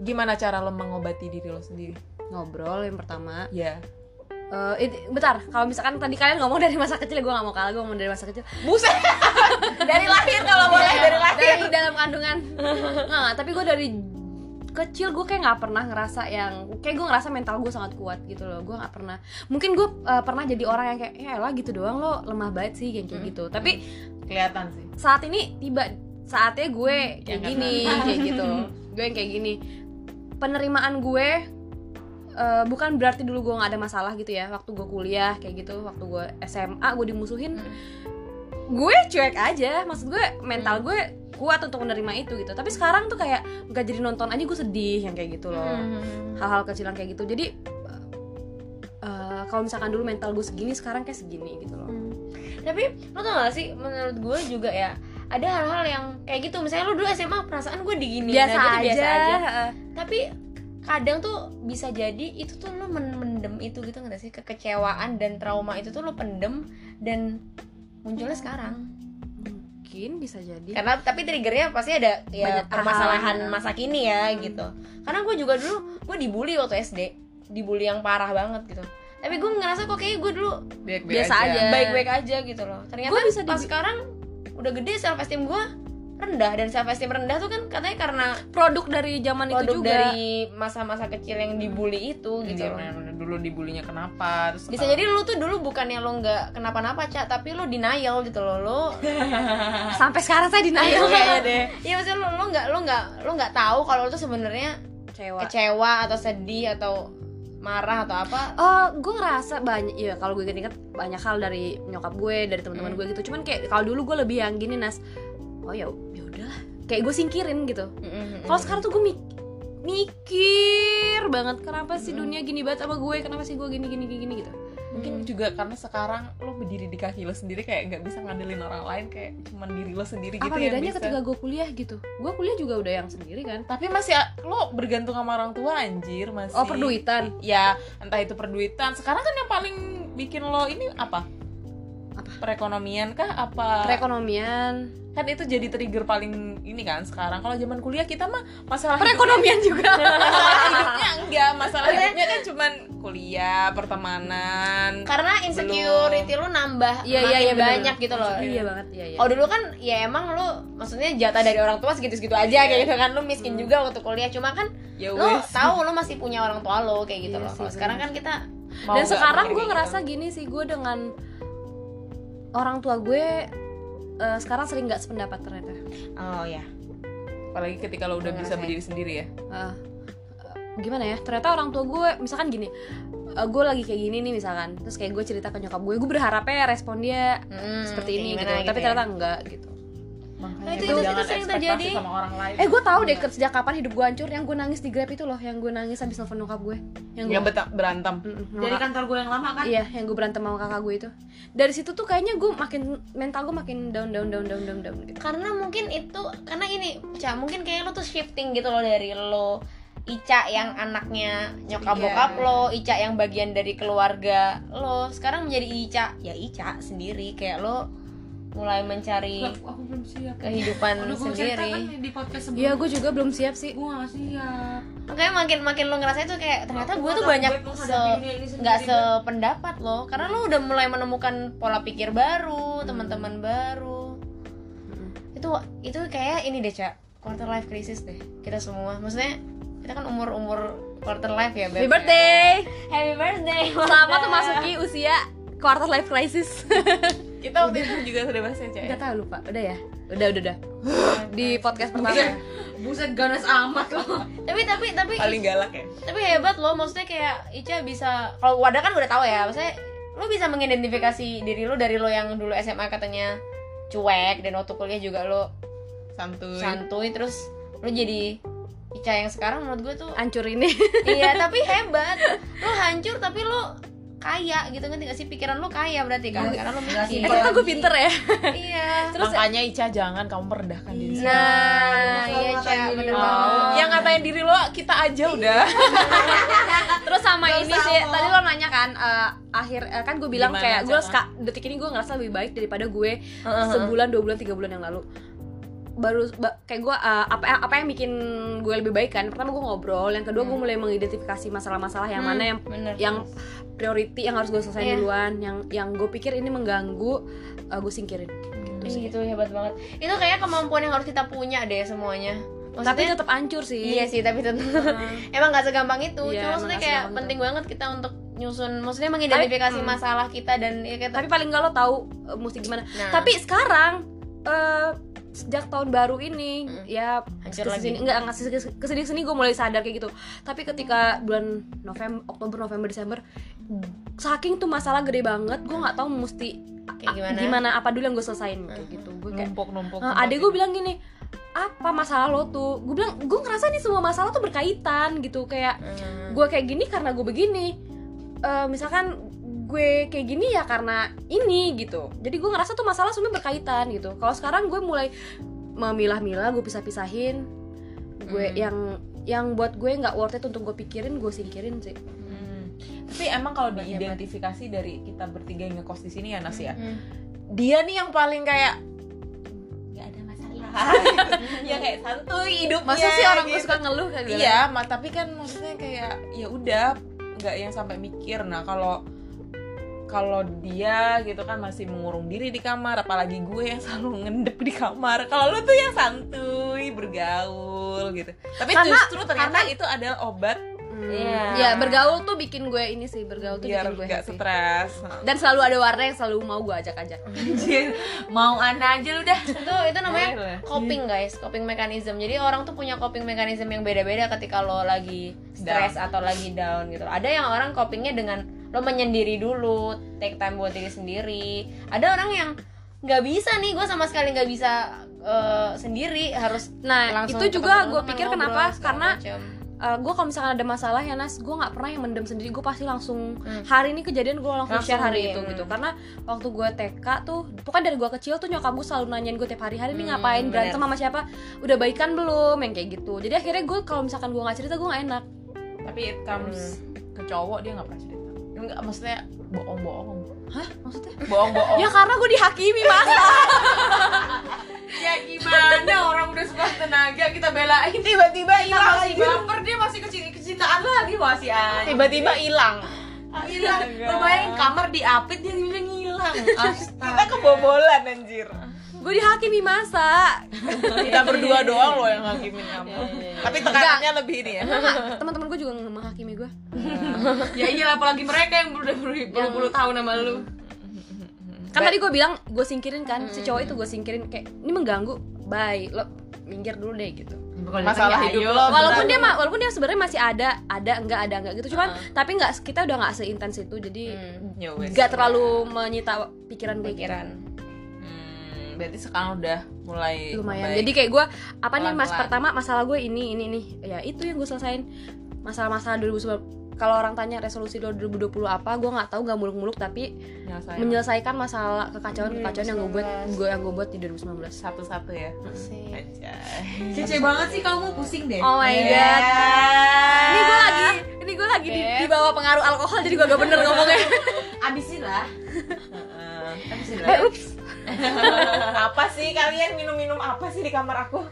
Gimana cara lo mengobati diri lo sendiri? Ngobrol yang pertama. Ya. Eh, it- bentar, kalau misalkan tadi kalian ngomong dari masa kecil, gue gak mau kalah, gue ngomong dari masa kecil. Buset. <laughs> dari lahir kalau boleh dari lahir. Dari dalam kandungan. Nggak, tapi gue dari kecil gue kayak nggak pernah ngerasa yang kayak gue ngerasa mental gue sangat kuat gitu loh gue nggak pernah mungkin gue eh, pernah jadi orang yang kayak ya lah gitu doang lo lemah banget sih kayak kayak gitu tapi Kelihatan sih. saat ini tiba saatnya gue kayak gini kayak gitu gue yang kayak gini penerimaan gue eh, bukan berarti dulu gue nggak ada masalah gitu ya waktu gue kuliah kayak gitu waktu gue SMA gue dimusuhin. Gue cuek aja maksud gue mental gue kuat untuk menerima itu gitu. Tapi sekarang tuh kayak nggak jadi nonton aja gue sedih yang kayak gitu loh. Hal-hal kecilan kayak gitu. Jadi eh, kalau misalkan dulu mental gue segini sekarang kayak segini gitu loh. Tapi lo tau gak sih menurut gue juga ya ada hal-hal yang kayak gitu. Misalnya lo dulu SMA perasaan gue digini biasa, nah, aja. biasa aja tapi kadang tuh bisa jadi itu tuh lo men- mendem itu gitu nggak sih? Kekecewaan dan trauma itu tuh lo pendem dan munculnya sekarang. Mungkin bisa jadi. Karena tapi triggernya pasti ada ya Banyak permasalahan hal. masa kini ya gitu. Karena gue juga dulu gue dibully waktu SD dibully yang parah banget gitu. Tapi gue ngerasa kok kayak gue dulu Baik-baik Biasa aja. baik-baik aja gitu loh. Ternyata Gua bisa pas dibi- sekarang udah gede self esteem gue rendah dan self esteem rendah tuh kan katanya karena produk dari zaman itu produk juga dari masa-masa kecil yang dibully itu gitu Iya, loh. bener-bener dulu dibulinya kenapa? Terus bisa jadi lu tuh dulu bukannya lo nggak kenapa-napa cak tapi lo denial gitu loh lo <laughs> sampai sekarang saya denial. Kayaknya deh. <laughs> Iya maksudnya lo lo nggak lo nggak lo nggak tahu kalau lo tuh sebenarnya kecewa. kecewa atau sedih atau marah atau apa? Oh, gue ngerasa banyak ya kalau gue inget banyak hal dari nyokap gue, dari teman-teman gue gitu. Cuman kayak kalau dulu gue lebih yang gini nas, oh ya ya udahlah, kayak gue singkirin gitu. Kalau sekarang tuh gue mik- mikir banget kenapa sih dunia gini banget sama gue, kenapa sih gue gini gini gini, gini? gitu. mungkin juga karena sekarang lo berdiri di kaki lo sendiri kayak nggak bisa ngandelin orang lain kayak cuman diri lo sendiri gitu apa yang bedanya ketika gue kuliah gitu? Gue kuliah juga udah yang sendiri kan? Tapi masih lo bergantung sama orang tua anjir masih oh perduitan? Ya entah itu perduitan. Sekarang kan yang paling bikin lo ini apa Apa? perekonomian kah? Apa? Perekonomian. Kan itu jadi trigger paling ini kan sekarang. Kalau zaman kuliah kita mah masalah perekonomian juga. <laughs> Masalah hidupnya enggak. Masalah hidupnya kan cuman kuliah pertemanan karena insecurity lu nambah Iya, iya, iya, bener. banyak gitu loh. Iya banget. Iya iya. Oh dulu kan ya emang lu maksudnya jatah dari orang tua segitu-segitu aja kayak gitu kan. Lu miskin juga waktu kuliah. Cuma kan ya lu tahu lu masih punya orang tua lo kayak gitu Iya loh. sih, sekarang kan kita Mau dan sekarang gue kayak ngerasa gitu. gini sih gue dengan orang tua gue eh, sekarang sering nggak sependapat ternyata. Oh ya. apalagi ketika lo udah bisa berdiri sendiri ya. Eh, gimana ya? Ternyata orang tua gue misalkan gini eh, gue lagi kayak gini nih misalkan terus kayak gue cerita ke nyokap gue gue berharapnya respon dia Hmm, seperti ini gimana gitu, tapi ya. ternyata enggak gitu makanya Nah, itu- itu- itu sering terjadi. sama orang lain. Eh gue tahu deh sejak kapan hidup gue hancur. Yang gue nangis di grab itu loh yang gue nangis habis nelfon nyokap gue yang gue yang beta- berantem. Dari nyokap- kantor gue yang lama kan? Iya, yang gue berantem sama kakak gue itu. Dari situ tuh kayaknya gue makin mental gue makin down down down down down down gitu. Karena mungkin itu karena ini, Ca, mungkin kayak lo tuh shifting gitu loh dari lo Ica yang anaknya nyokap bokap lo, Ica yang bagian dari keluarga lo, sekarang menjadi Ica, ya Ica sendiri. Kayak lo mulai mencari Lah, aku belum siap. kehidupan kan sendiri. di podcast sebelumnya. Iya, gue juga belum siap sih. gue gak siap. Makanya makin makin lo ngerasa itu kayak ternyata gue tuh banyak se nggak sependapat lo karena lo udah mulai menemukan pola pikir baru teman-teman baru. Itu itu kayak ini deh cak. Quarter life crisis deh kita semua. Maksudnya kita kan umur umur quarter life ya Happy Beb birthday. happy birthday Selamat memasuki usia quarter life crisis. <laughs> kita waktu itu juga sudah bahas ya? Udah tahu lupa. Udah ya? Udah, udah, udah. <gasps> Di podcast pertama. Buset, buset ganas amat loh tapi tapi tapi paling galak ya tapi hebat loh maksudnya kayak Ica bisa kalau wadah kan udah tahu ya maksudnya lo bisa mengidentifikasi diri lo dari lo yang dulu SMA katanya cuek dan waktu kuliah juga lo santuy santuy terus lo jadi Ica yang sekarang menurut gue tuh Hancur ini. iya <laughs> tapi hebat lo hancur tapi lo kaya gitu ngerti gak sih? Pikiran lo kaya berarti kan karena lo Eh, mikir. ternyata gue pinter ya. iya. <laughs> Makanya Ica jangan kamu merendahkan diri sendiri. Nah Selalu iya ngatain Ca diri bener banget. Yang ngatain diri lo kita aja udah. <laughs> Terus sama Gak ini sih, tadi lo nanya kan eh, akhir eh, kan gue bilang Gimana, kayak gue detik ini gue ngerasa lebih baik daripada gue sebulan, dua bulan, tiga bulan yang lalu. Baru ba- kayak gue eh, apa apa yang bikin gue lebih baik kan? Pertama gue ngobrol, yang kedua gue mulai mengidentifikasi masalah-masalah yang mana yang bener yang priority yang harus gue selesaiin Iya. duluan, yang yang gue pikir ini mengganggu, eh, gue singkirin. Gitu hebat banget itu kayak kemampuan yang harus kita punya deh semuanya Tapi Maksudnya- tetap hancur sih. Iya sih, tapi tetap <laughs> emang gak segampang itu. Iya, Cuma maksudnya kayak penting banget kita untuk nyusun, maksudnya mengidentifikasi Tapi- masalah kita dan ya kayak Tapi paling nggak lo tahu eh, mesti gimana. Nah. Tapi sekarang eh sejak tahun baru ini Mm. ya Hancur ke sini lagi. enggak enggak ke sini ke sini gue mulai sadar kayak gitu tapi ketika bulan November Oktober November Desember saking tuh masalah gede banget gue nggak tahu mesti Kayak a- gimana? apa dulu yang gue selesain kayak gitu gue kayak numpuk numpuk Nah, adek gue bilang gini apa masalah lo tuh gue bilang gue ngerasa nih semua masalah tuh berkaitan gitu kayak Hmm. gue kayak gini karena gue begini Eh, misalkan gue kayak gini ya karena ini gitu jadi gue ngerasa tuh masalah semua berkaitan gitu kalau sekarang gue mulai memilah-milah gue pisah-pisahin gue Hmm. yang yang buat gue nggak worth it untuk gue pikirin gue singkirin sih Hmm. Tapi emang kalau diidentifikasi dari kita bertiga yang ngekos di sini ya Nas ya. Hmm. Dia nih yang paling kayak nggak ada masalah. <laughs> ya kayak santuy hidupnya. masa sih orang gue gitu. suka ngeluh kayak gitu Iya, ma- tapi kan maksudnya kayak ya udah nggak yang sampai mikir. Nah kalau kalau dia gitu kan masih mengurung diri di kamar, apalagi gue yang <laughs> selalu ngendep di kamar. Kalau lu tuh yang santuy, bergaul gitu. Tapi Karena- justru ternyata itu adalah obat Hmm. Iya. ya bergaul tuh bikin gue ini sih bergaul tuh biar bikin gue happy. stres. dan selalu ada warna yang selalu mau gue ajak-ajak Anjir, mau ana aja lu dah itu itu namanya coping guys, coping mechanism. Jadi orang tuh punya coping mechanism yang beda-beda ketika lo lagi stres atau lagi down gitu. Ada yang orang copingnya dengan lo menyendiri dulu, take time buat diri sendiri. Ada orang yang nggak bisa nih, gue sama sekali nggak bisa eh, sendiri, harus nah langsung itu juga gue pikir ngobrol, kenapa? karena macem. gue kalau misalkan ada masalah ya Nas gue nggak pernah yang mendem sendiri. Gue pasti langsung Hmm. hari ini kejadian gue langsung, Langsung share hari itu hmm. gitu. Karena waktu gue TK tuh pokoknya dari gue kecil tuh nyokap gue selalu nanyain gue tiap hari hari ini Hmm, ngapain? Berantem sama siapa? Udah baikan belum? Yang kayak gitu. Jadi akhirnya gue kalau misalkan gue nggak cerita gue nggak enak. Tapi it comes ke cowok dia nggak pernah cerita enggak maksudnya bohong-bohong. Hah? Maksudnya? Bohong-bohong. Ya karena gue dihakimi masa <laughs> ya gimana? Orang udah suka tenaga kita belain. Tiba-tiba hilang masih baper dia masih kecil kecintaan lagi masih aja tiba-tiba hilang. Hilang. Lo bayangin kamar diapit dia bilang hilang. Astaga kita kebobolan anjir gue dihakimi masa? Kita berdua doang loh yang hakimin kamu. Tapi tekanannya lebih ini ya. Teman-teman gue juga menghakimi gue ya iya apalagi mereka yang udah berpuluh-puluh tahun sama lu. Kan tadi gue bilang gue singkirin kan. Si cowok itu gue singkirin kayak ini mengganggu. Bye. Lo minggir dulu deh gitu. Masalah hidup lo walaupun dia walaupun dia sebenarnya masih ada ada enggak ada enggak gitu. Cuman tapi enggak kita udah nggak seintens itu. Jadi Ya wes. nggak terlalu menyita pikiran gue gitu. Hmm, berarti sekarang udah mulai lumayan. membaik. jadi kayak gue apa nih mas pertama masalah gue ini ini nih ya itu yang gue selesain masalah-masalah 2019 kalau orang tanya resolusi 2020 apa gue nggak tahu nggak muluk-muluk tapi Nyelesain menyelesaikan masalah kekacauan kekacauan yang gue buat gue yang gue buat di 2019 satu-satu ya? Kece banget sih kamu pusing deh. Oh my god. Ini gue lagi ini gue lagi di, di bawah pengaruh alkohol jadi gue gak bener ngomongnya. Abisin lah. <laughs> Heeh. abisin eh lah ups <laughs> apa sih kalian minum-minum apa sih di kamar aku?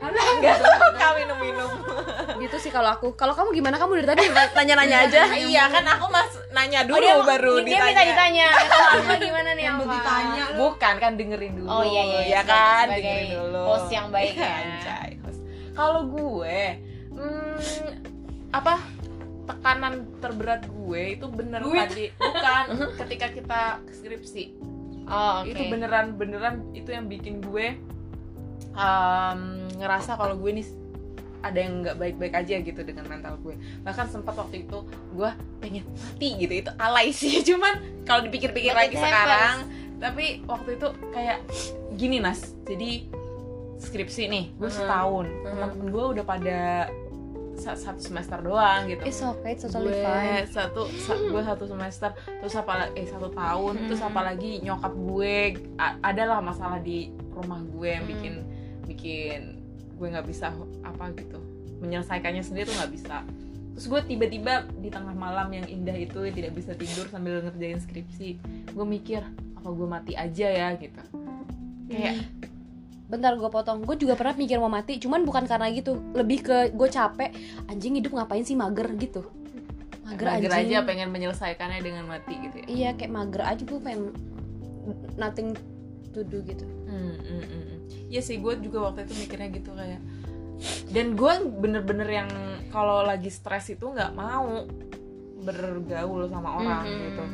Enggak, <laughs> kau minum-minum. <laughs> gitu sih kalau aku kalau kamu gimana kamu dari tadi tanya-nanya aja iya kan aku mas nanya dulu dia, baru dia minta ditanya kalau gimana nih yang apa? ditanya lu Bukan kan dengerin dulu. Oh, iya, iya, iya. Ya kan dengerin dulu. host yang baik ya. Anjay, host. Kalau gue hmm, apa tekanan terberat gue itu bener Duit. tadi bukan ketika kita skripsi oh oke. itu beneran beneran itu yang bikin gue um, ngerasa kalau gue nih ada yang nggak baik-baik aja gitu dengan mental gue. Bahkan sempat waktu itu gue pengen mati gitu itu alay <laughs> sih. Cuman kalau dipikir-pikir lagi it sekarang tapi waktu itu kayak gini nas. Jadi skripsi nih gue Mhm. setahun. Mhm. teman-teman gue udah pada satu semester doang gitu. It's okay it's totally gue fine. satu sa- gue satu semester terus apa eh satu tahun terus Hmm. apalagi nyokap gue adalah masalah di rumah gue yang Hmm. bikin bikin gue nggak bisa apa gitu menyelesaikannya sendiri tuh nggak bisa. Terus gue tiba-tiba di tengah malam yang indah itu tidak bisa tidur sambil ngerjain skripsi gue mikir apa gue mati aja ya gitu. Kayak bentar gue potong. Gue juga pernah mikir mau mati cuman bukan karena gitu. Lebih ke gue capek. Anjing hidup ngapain sih? Mager gitu. Mager, mager anjing. aja pengen menyelesaikannya dengan mati gitu ya. Iya kayak mager aja gue pengen nothing to do gitu. Hmm, hmm, hmm, hmm. Iya sih, gue juga waktu itu mikirnya gitu kayak. Dan gue bener-bener yang kalau lagi stres itu nggak mau bergaul sama orang Mhm. gitu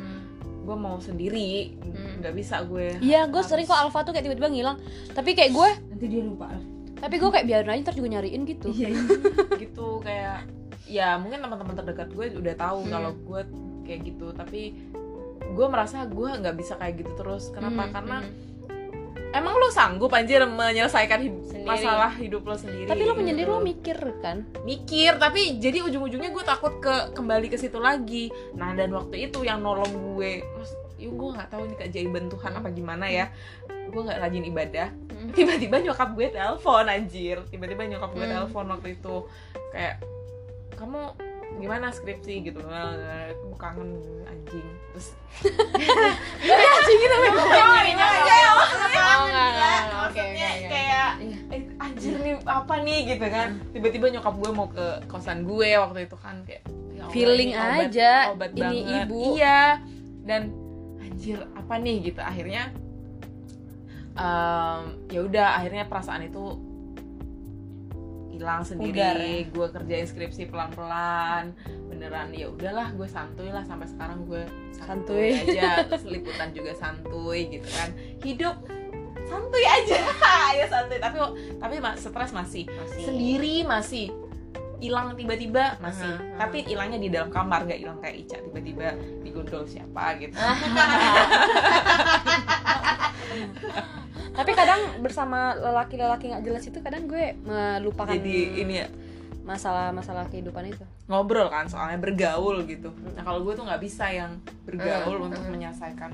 Gue mau sendiri, Hmm. nggak bisa gue iya gue harus- sering kok alfa tuh kayak tiba-tiba ngilang tapi kayak gue nanti dia lupa tapi gue kayak biarin aja ntar juga nyariin gitu iya gitu kayak Ya mungkin teman-teman terdekat gue udah tahu Hmm. kalau gue kayak gitu Tapi gue merasa gue nggak bisa kayak gitu terus Kenapa? Hmm, Karena hmm. Emang lo sanggup anjir menyelesaikan hid- Sendiri. masalah hidup lo sendiri? Tapi lo menyendiri lo mikir kan? Mikir tapi jadi ujung-ujungnya gue takut ke kembali ke situ lagi. Nah dan waktu itu yang nolong gue mas yuk gue nggak tahu ini keajaiban Tuhan apa gimana ya. Gue nggak rajin ibadah. Tiba-tiba nyokap gue telepon anjir. Tiba-tiba nyokap gue Hmm. telepon waktu itu. Kayak kamu gimana skripsi? Gitu. Gue kangen anjing terus Oh, enggak, enggak. Oke, oke, maksudnya oke. kayak eh, anjir nih apa nih gitu kan. Tiba-tiba nyokap gue mau ke kosan gue waktu itu kan kayak ya Allah, Feeling ini obat- aja, obat ini banget. ibu. iya. Dan anjir apa nih? Gitu. Akhirnya em, ya udah akhirnya perasaan itu hilang sendiri. Ya? gue kerjain skripsi pelan-pelan beneran ya udahlah gue santuy lah sampai sekarang gue santuy, Santuy. aja terus liputan juga santuy gitu kan hidup santuy aja <laughs> ya santuy tapi tapi stres masih Masih. sendiri masih hilang tiba-tiba masih Aha, aha. tapi hilangnya di dalam kamar nggak hilang kayak Ica tiba-tiba digondol siapa gitu <laughs> tapi kadang bersama lelaki-lelaki nggak jelas itu kadang gue melupakan jadi ini ya masalah-masalah kehidupan itu? Ngobrol kan soalnya bergaul gitu. Nah kalau gue tuh nggak bisa yang bergaul Hmm, untuk hmm. menyelesaikan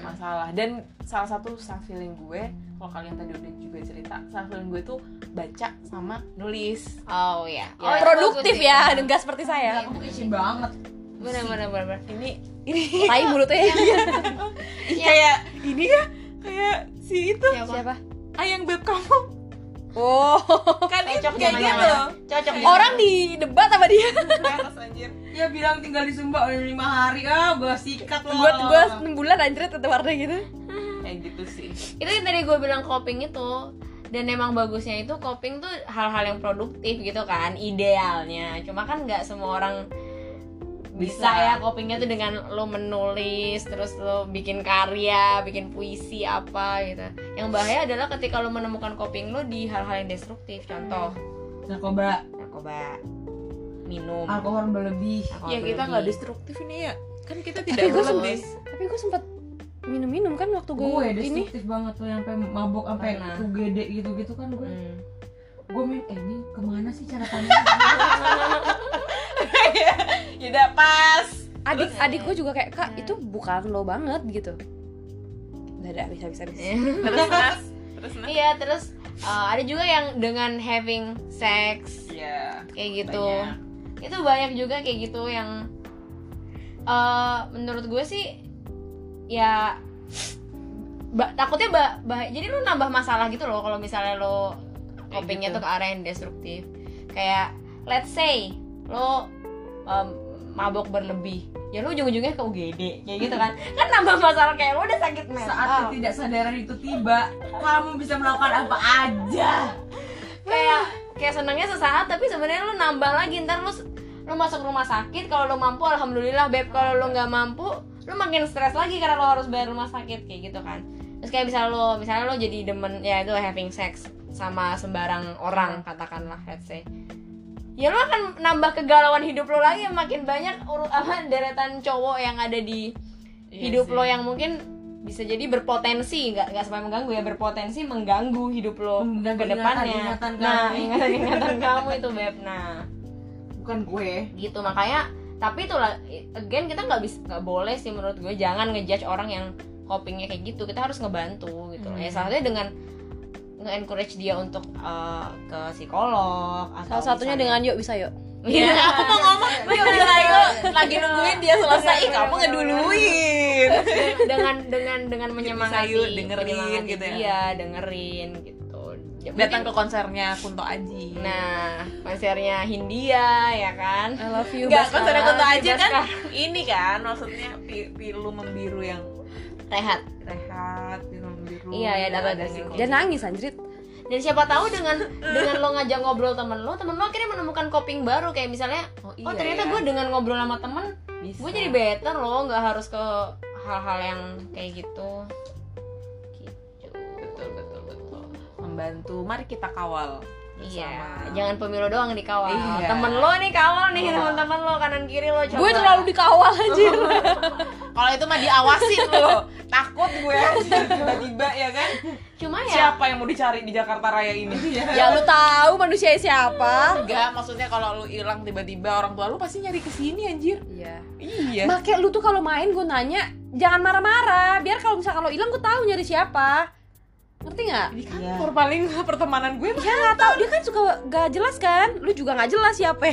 masalah. Dan salah satu self healing gue kalau kalian tadi udah juga cerita self healing gue tuh baca sama nulis. Oh ya Ya. itu produktif bagus sih. ya enggak seperti saya. Aku kece banget. Bener bener bener bener. ini tai mulutnya. Kayak ini ya kayak si itu. Siapa? Siapa ayang beb kamu oh. Kan itu cocok kayak gitu. cocok orang di debat sama dia. Panas, anjir. Ya bilang tinggal di Sumba udah lima hari. Ah gua sikat loh buat gue 6 bulan anjir tetap warna gitu. Kayak gitu sih. Itu yang tadi gue bilang coping itu. Dan emang bagusnya itu coping tuh hal-hal yang produktif gitu kan idealnya. Cuma kan nggak semua orang bisa, Bisa. ya copingnya tuh dengan lo menulis terus lo bikin karya bikin puisi apa gitu. Yang bahaya adalah ketika lo menemukan coping lo di hal-hal yang destruktif. Contoh. Narkoba. Narkoba. Minum. Alkohol berlebih. Alkohol ya kita nggak destruktif ini ya. Kan kita tapi tidak gue berlebih. sempet tapi gue sempet minum-minum kan waktu gue gue ini. destruktif banget tuh yang sampai mabok sampai. UGD gitu-gitu kan gue. Hmm. gue min eh ini ke mana sih cara tanya <laughs> udah pas. Adik adik gue juga kayak kak itu bukan lo banget gitu. Udah ada bisa bisa bisa. <laughs> Terus mas. Terus mas. Iya terus uh, ada juga yang dengan having sex ya kayak gitu. Banyak. itu banyak juga kayak gitu yang eh menurut gue sih ya ba- takutnya ba- bah- jadi lu nambah masalah gitu loh kalau misalnya lo copingnya gitu. tuh ke arah yang destruktif. Kayak let's say lo um, mabok berlebih. Ya lu ujung-ujungnya ke UGD kayak gitu kan. Kan nambah masalah kayak lo udah sakit saat mental ketidaksadaran itu tiba kamu bisa melakukan apa aja. Kayak kayak senangnya sesaat tapi sebenarnya lu nambah lagi. Ntar lu lu masuk rumah sakit kalau lu mampu alhamdulillah beb. Kalau lu nggak mampu lu makin stres lagi karena lu harus bayar rumah sakit kayak gitu kan. Terus kayak bisa lu misalnya lu jadi demen ya itu having sex sama sembarang orang katakanlah let's say ya lu akan nambah kegalauan hidup lu lagi makin banyak uru, <laughs> apa deretan cowok yang ada di Iya hidup sih. lo yang mungkin bisa jadi berpotensi nggak nggak sampai mengganggu ya berpotensi mengganggu hidup lo Mengganggu ke depannya. nah <laughs> ingatan ingatan kamu itu beb. Nah. Bukan gue. Gitu makanya tapi itulah again kita nggak bisa nggak boleh sih menurut gue jangan ngejudge orang yang copingnya kayak gitu kita harus ngebantu gitu. Ya salah satunya dengan nge-encourage dia untuk uh, ke psikolog atau salah satunya misalnya- dengan yuk bisa yuk. Iya, <laughs> aku mau ngomong gue udah lagi lagi nungguin dia selesai. Kamu ngeduluin. Dengan dengan dengan menyemangati yuk, dengerin menyemangati gitu ya. dia dengerin gitu. Ya, datang ke konsernya Kunto Aji. Nah konsernya Hindia ya kan? I love you Enggak, Baskara. konsernya Kunto Aji kan ini kan maksudnya pi- pilu membiru yang rehat. Rehat pilu membiru Iya, ya, dapat ada dia nangis anjrit. Dan siapa tahu dengan <laughs> dengan lo ngajak ngobrol temen lo temen lo akhirnya menemukan coping baru. Kayak misalnya oh, oh ternyata ya. gue dengan ngobrol sama temen Bisa. gue jadi better loh nggak harus ke hal-hal yang kayak gitu. Gitu. Betul betul betul. Membantu. Mari kita kawal iya. bersama. jangan pemilu doang dikawal Iya. temen lo nih kawal nih Iya. teman-teman lo kanan kiri lo coba. Gue terlalu dikawal anjir. <laughs> Kalau itu mah diawasin loh takut gue. Tiba-tiba ya kan? Cuma ya. Siapa yang mau dicari di Jakarta Raya ini? Ya lu tahu manusia siapa. Enggak maksudnya kalau lu hilang tiba-tiba orang tua lu pasti nyari ke sini anjir. Iya. Iya. Make lu tuh kalau main gue nanya jangan marah-marah. Biar kalau misalkan lo hilang gue tahu nyari siapa ngerti nggak? Di kantor paling <laughs> pertemanan gue mah ya nggak tahu. Dia kan suka gak jelas kan? Lu juga nggak jelas siapa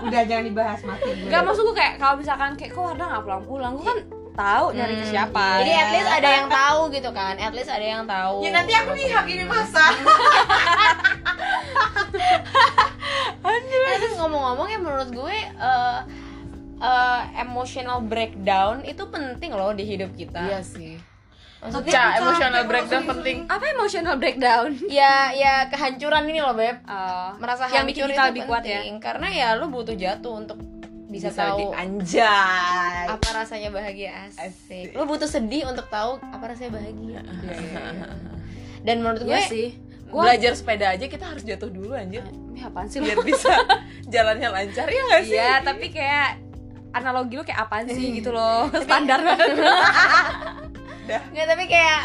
udah jangan dibahas mati gue. Gak maksud gue kayak kalau misalkan kayak kok Warna nggak pulang-pulang? Gue kan tahu nyari ke Hmm, siapa jadi at least ada yang <laughs> tahu gitu kan? At least ada yang tahu. Ya nanti aku nih hak ini masa. <laughs> Eh, terus ngomong-ngomong ya menurut gue eh, eh, emotional breakdown itu penting loh di hidup kita. Iya sih maksudnya Ca, emotional breakdown penting. Apa emotional breakdown? <laughs> Ya ya kehancuran ini loh beb. Oh, merasa yang bikin hancur kita itu lebih kuat ya? penting. karena ya lu butuh jatuh untuk bisa, Bisa tahu anjay. apa rasanya bahagia asik. Lu butuh sedih untuk tahu apa rasanya bahagia. <laughs> Dan menurut gue Iya sih. Gua- belajar sepeda aja kita harus jatuh dulu anjir. Ini apaan sih biar bisa <laughs> jalannya lancar ya nggak sih? Iya, tapi kayak analogi lu kayak apaan sih gitu loh. Standar banget nggak tapi kayak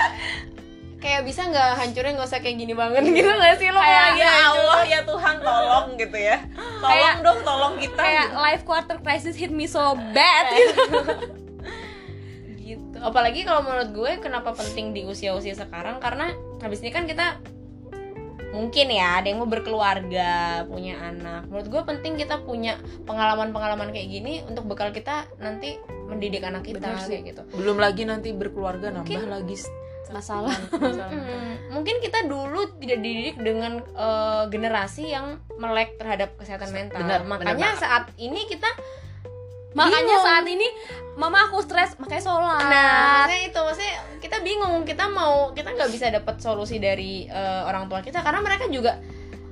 kayak bisa nggak hancurnya nggak usah kayak gini banget <laughs> gitu nggak sih? Lo Kayak, ya hancur? Allah ya Tuhan tolong gitu ya. Tolong Kayak- dong tolong kita kayak life quarter crisis hit me so bad gitu. <laughs> Gitu. Apalagi kalau menurut gue kenapa penting di usia-usia sekarang? Karena habis ini kan kita mungkin ya ada yang mau berkeluarga punya anak. Menurut gue penting kita punya pengalaman-pengalaman kayak gini untuk bekal kita nanti mendidik anak kita Bener sih. kayak gitu. Belum lagi nanti berkeluarga nambah lagi masalah. <laughs> Hmm, mungkin kita dulu tidak dididik dengan eh, generasi yang melek terhadap kesehatan mental. Benar, makanya benar saat ini kita makanya Bingung. saat ini mama aku stres makanya sholat Nah, maksudnya itu maksudnya kita bingung, kita mau kita nggak bisa dapat solusi dari eh, orang tua kita karena mereka juga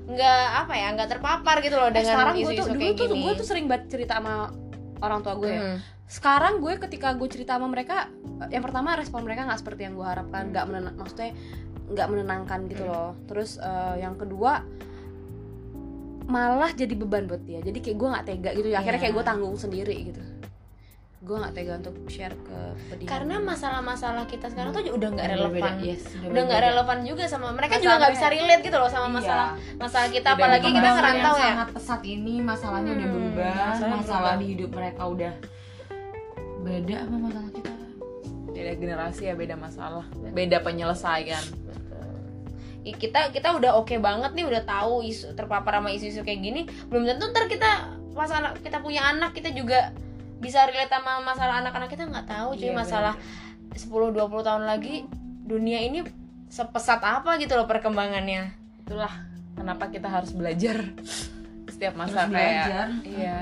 nggak apa ya nggak terpapar gitu loh Eh, dengan sekarang gue tuh isu-isu dulu tuh gue tuh sering banget cerita sama orang tua gue ya. Hmm. sekarang gue ketika gue cerita sama mereka yang pertama respon mereka nggak seperti yang gue harapkan nggak menenang maksudnya nggak menenangkan gitu loh terus eh, yang kedua malah jadi beban buat dia. Jadi kayak gue nggak tega gitu. Ya akhirnya kayak gue tanggung sendiri gitu. Gue nggak tega untuk share ke dia Karena masalah-masalah kita sekarang tuh udah nggak Udah beda, relevan. yes, Udah nggak relevan juga sama mereka Masalah juga nggak bisa relate gitu loh sama Iya. masalah masalah kita. Udah apalagi kita ngerantau ya. sangat pesat ini masalahnya udah Hmm, berubah. Masalahnya masalah berubah. di hidup mereka udah beda sama masalah kita. Beda generasi ya beda masalah. Beda penyelesaian kita kita udah oke banget nih udah tahu isu terpapar sama isu-isu kayak gini. Belum tentu ntar kita pas anak kita punya anak kita juga bisa relate sama masalah anak-anak kita nggak tahu cuy. Iya, masalah 10-20 tahun lagi dunia ini sepesat apa gitu loh perkembangannya. Itulah kenapa kita harus belajar <laughs> setiap masa Terus kayak belajar. iya.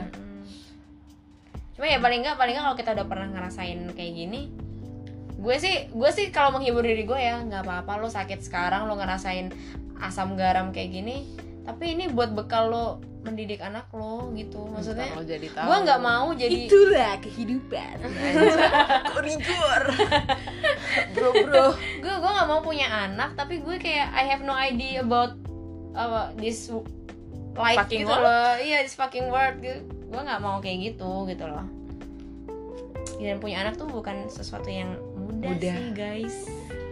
Cuma ya paling nggak paling nggak kalau kita udah pernah ngerasain kayak gini gue sih gue sih kalau menghibur diri gue ya nggak apa-apa. Lo sakit sekarang lo ngerasain asam garam kayak gini tapi ini buat bekal lo mendidik anak lo gitu. Maksudnya kalau jadi tahu. gue nggak mau jadi itulah kehidupan. <laughs> Korigor bro bro. Gue gue nggak mau punya anak tapi gue kayak I have no idea about uh, this life Fucking gitu world? loh. Iya this fucking world. Gitu gue nggak mau kayak gitu gitu loh. Dan punya anak tuh bukan sesuatu yang mudah, Mudah. sih guys.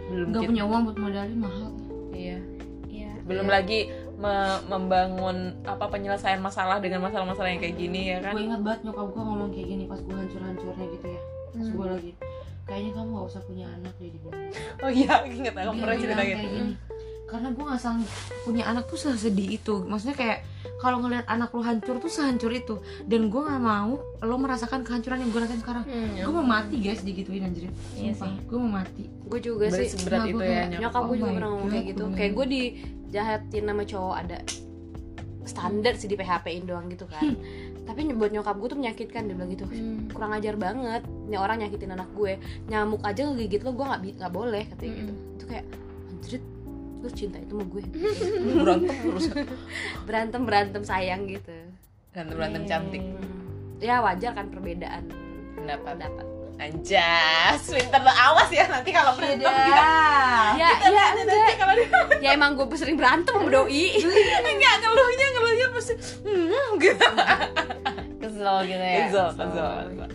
Belum nggak kita- punya uang buat modalin mahal. Iya. Iya. Belum lagi me- membangun apa penyelesaian masalah dengan masalah-masalah yang kayak gini ya kan? Gue ingat banget nyokap gue ngomong kayak gini pas gue hancur-hancurnya gitu ya. Pas Hmm. gue lagi kayaknya kamu gak usah punya anak deh dibilang <laughs> oh iya inget aku pernah cerita gitu karena gue gak sanggup punya anak tuh sesedih itu. Maksudnya kayak kalau ngeliat anak lo hancur tuh sehancur itu. Dan gue gak mau lo merasakan kehancuran yang gue rasain sekarang. Hmm, gue mau mati guys digituin anjir. Iya sumpah sih. gue mau mati. Gue juga berat sih seberat Nah, itu ya nyokap gue Oh juga pernah ngomong kayak gitu. gue kayak gue dijahatin sama cowok ada standar sih di PHP in doang gitu kan. Tapi buat nyokap gue tuh menyakitkan dia bilang gitu. Hmm. kurang ajar banget ini orang nyakitin anak gue nyamuk aja ngegigit lo gue nggak nggak boleh katanya gitu. Itu kayak anjrit lu cinta itu sama gue. <laughs> Berantem terus. Berantem berantem sayang gitu. Berantem berantem cantik. Hmm. ya wajar kan perbedaan pendapat. pendapat. Anjas pinter lo awas ya nanti kalau berantem kita ya. Ya nanti kalau ya emang gue sering berantem sama doi. <laughs> Enggak ngeluhnya ngeluhnya pasti hmm gitu. Kesel gitu ya. Kesel kesel kesel.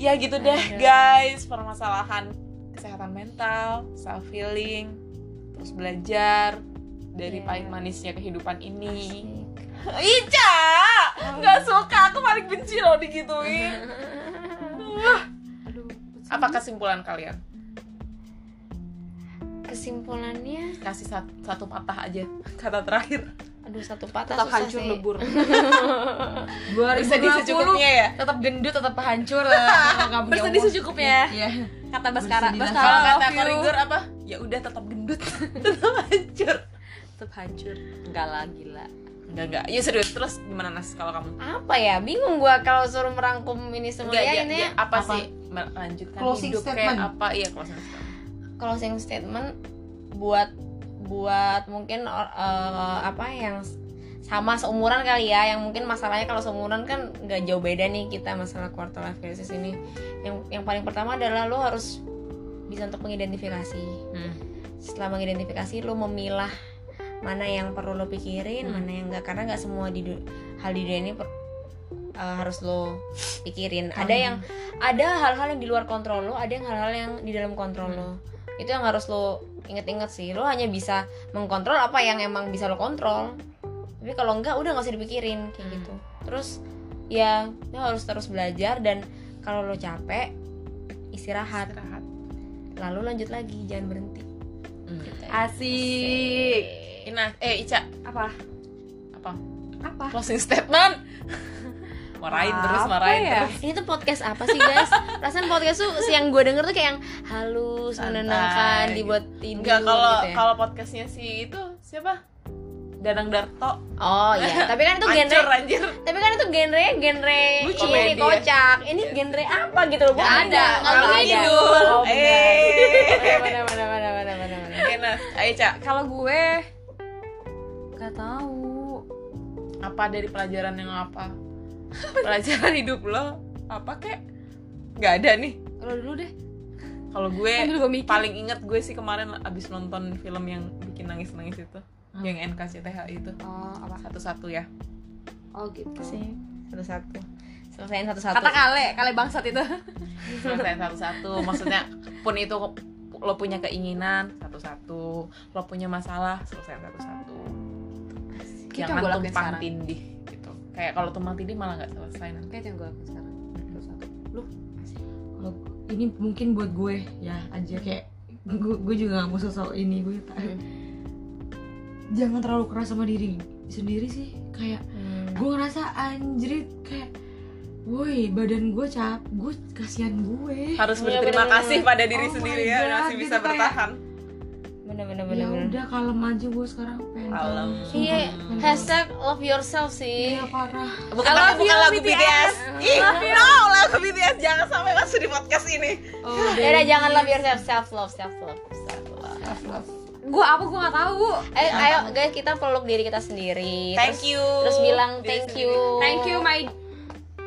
ya gitu deh guys permasalahan kesehatan mental self healing terus belajar dari Iya. pahit manisnya kehidupan ini. <laughs> Ica! Nggak suka aku paling benci loh digituin. <laughs> Aduh apa kesimpulan kalian? Kesimpulannya? Kasih satu, satu patah aja <laughs> kata terakhir. Aduh satu patah tetap hancur sih. lebur. Bisa di secukupnya ya? Tetap gendut tetap hancur punya bersedih secukupnya iya. Kata Baskara Baskara kalau kata korigor apa ya udah tetap gendut <laughs> tetap hancur. Tetap hancur. Enggak lah gila. Enggak enggak. Ya serius. Terus gimana nas kalau kamu? Apa ya? Bingung gua kalau suruh merangkum ini semua Enggak, ya ya, ini ya, apa, Apa? sih? Melanjutkan Closing hidup kayak statement. apa? Iya closing statement. Closing statement buat buat mungkin eh, apa yang sama seumuran kali ya. Yang mungkin masalahnya kalau seumuran kan nggak jauh beda nih kita masalah quarter life crisis ini. Yang yang paling pertama adalah lo harus bisa untuk mengidentifikasi. Hmm. setelah mengidentifikasi lo memilah mana yang perlu lo pikirin Hmm. mana yang enggak karena nggak semua di hal di dunia ini per- eh, harus lo pikirin. Ada yang ada hal-hal yang di luar kontrol lo ada yang hal-hal yang di dalam kontrol lo itu yang harus lo inget-inget sih. Lo hanya bisa mengkontrol apa yang emang bisa lo kontrol. Tapi kalau enggak udah nggak usah dipikirin kayak Hmm. gitu. Terus ya lo harus terus belajar dan kalau lo capek istirahat. Istirahat. Lalu lanjut lagi jangan berhenti Hmm. Asik. Ina, eh Ica, Apa? apa? Apa? Closing statement. <laughs> marahin terus, Apa marahin ya? terus. ini tuh podcast apa sih guys? Perasaan podcast tuh yang gue denger tuh kayak yang halus, Santai, menenangkan, dibuat tidur Enggak kalau gitu ya. kalau podcastnya si itu siapa? Danang Darto. Oh iya, tapi kan itu genre anjir. tapi kan itu genre genre Lucu. ini Komedi ya? kocak. Ini genre apa gitu loh? Nggak ada, nggak nggak ada. Oh, benar. Eh. Mana mana mana mana mana mana. Oke, nah, ayo Ca, Kalau gue nggak tahu. apa dari pelajaran yang apa? Pelajaran hidup lo apa kek? Nggak ada nih. Lo dulu deh. Kalau gue paling inget gue sih kemarin abis nonton film yang bikin nangis-nangis itu. Yang NKCTH itu. Oh, apa? Satu-satu ya. Oh gitu. Sih, satu-satu. Selesaiin satu-satu. Kata kale, kale <laughs> bangsat itu. selesai satu-satu maksudnya pun itu lo punya keinginan satu-satu lo punya masalah selesai satu-satu Itu yang jangan tumpang sekarang. tindih gitu kayak kalau tumpang tindih malah nggak selesai nanti Kayak yang gue lakuin sekarang. Satu-satu. Lu? Ini mungkin buat gue ya aja kayak gue, gue juga gak mau sosok ini gue tak jangan terlalu keras sama diri sendiri sih kayak Hmm. gue ngerasa anjrit kayak woi badan gue cap gue kasihan gue harus Iya, berterima bener-bener. kasih pada diri Oh sendiri ya God, masih bisa gitu kayak- bertahan Bener bener ya bener. udah kalem aja gue sekarang pengen Kalem. Iya, hashtag love yourself sih. iya parah bukan love bukan lagu BTS. BTS, <laughs> Ih, no lagu BTS jangan sampai masuk di podcast ini Ya udah jangan love yourself, self love, self love, self love. Gue apa gue nggak tahu. Ayo, ayo guys kita peluk diri kita sendiri. thank Terus- you Terus bilang Diri thank sendiri. you. Thank you my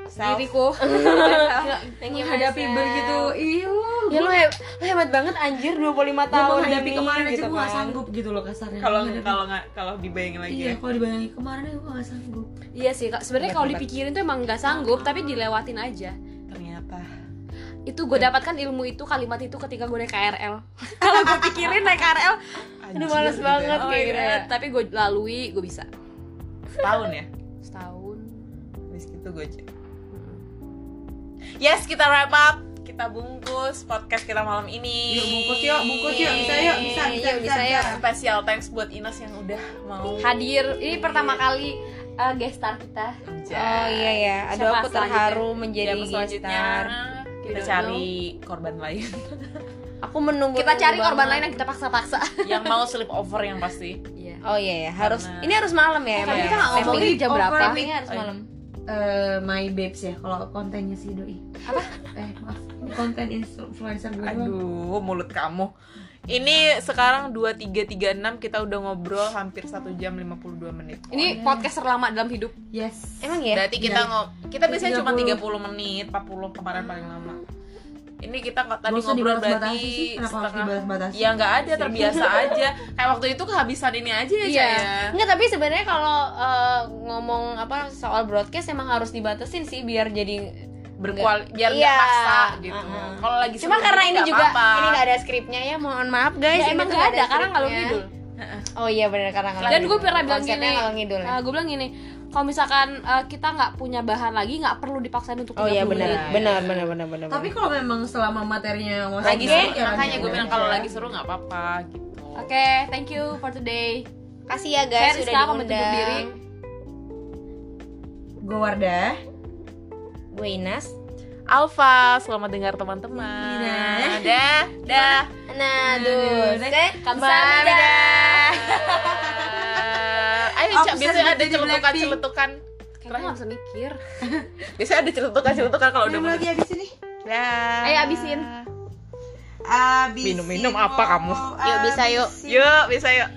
Self. diriku. <laughs> Thank you menghadapi begitu iya Ya lu, heb- lu hebat banget anjir 25 gue tahun menghadapi ini, kemarin aja gitu gue gak kan. sanggup gitu loh kasarnya kalau Menghadapi- kalau nggak kalau dibayangin lagi iya ya kalau dibayangin kemarin aja gue gak sanggup Iya sih, Kak. sebenarnya kalau dipikirin tuh emang nggak sanggup, tapi dilewatin aja. Itu gue dapatkan ilmu itu kalimat itu ketika gue naik KRL. <laughs> kalau gue pikirin naik KRL, Aduh males banget oh kayak gitu. God. tapi gue lalui, gue bisa. setahun ya Setahun. Habis itu gue cek. Yes, kita wrap up. Kita bungkus podcast kita malam ini. Yuk, bungkus yuk, bungkus yuk. Bisa yuk, bisa, bisa, Yuk, bisa, bisa, yuk. bisa. Spesial thanks buat Inas yang udah mau Hadir, ini pertama kali uh, guest star kita. Oh iya ya, aduh Siapa aku terharu menjadi guest star. Kita Tidak cari korban lain Aku menunggu Kita cari banget. korban lain yang kita paksa-paksa. yang mau sleep over yang pasti. Iya. Oh iya ya, harus Karena- ini harus malam ya. Emang. kita nggak ngomongin jam berapa. tappingnya harus malam. Eh, my babes ya kalau kontennya si doi apa eh maaf ini konten influencer gue. Aduh, mulut kamu. Ini sekarang 2336 kita udah ngobrol hampir 1 jam 52 menit. Ini podcast terlama dalam hidup. yes Emang ya? Berarti kita Iya. ngob kita biasanya cuma 30. 30 menit, 40 kemarin paling lama. Ini kita tadi usah ngobrol berarti setengah Ya nggak ada, terbiasa aja. Kayak waktu itu kehabisan ini aja ya, Iya. Ya. Enggak, tapi sebenarnya kalau eh, ngomong apa soal broadcast emang harus dibatasin sih biar jadi Berkual biar nggak Iya. paksa gitu. Uh-uh. Kalau lagi Cuma karena ini nggak juga apa-apa. ini nggak ada skripnya ya, mohon maaf guys. Ya emang tuh gak ada, karena skripnya. ngidul. Oh iya benar karena ngalur Dan gue pernah bilang gini, ngidul ya. gue bilang gini, kalau misalkan uh, kita nggak punya bahan lagi, nggak perlu dipaksain untuk Oh iya 30 benar, menit. benar benar benar benar. tapi kalau memang selama materinya mau lagi seru, ya makanya gue bilang kalau lagi seru nggak apa-apa gitu. Oke, thank you for today. kasih ya Saya guys Rizka, sudah diundang. diri. gue Wardah Gue Inas. Alfa, selamat dengar teman-teman. Iya. Dah, dah. Nah, set Kamsahamnida. Ayo, Cak, Obses biasanya ada jadi celutukan-celutukan. Kayaknya nggak bisa mikir. <laughs> Biasanya ada celutukan-celutukan kalau udah lagi habis ini Dah. Ayo, abisin. Abis Minum-minum apa kamu? Yuk bisa yuk. Yuk, bisa yuk.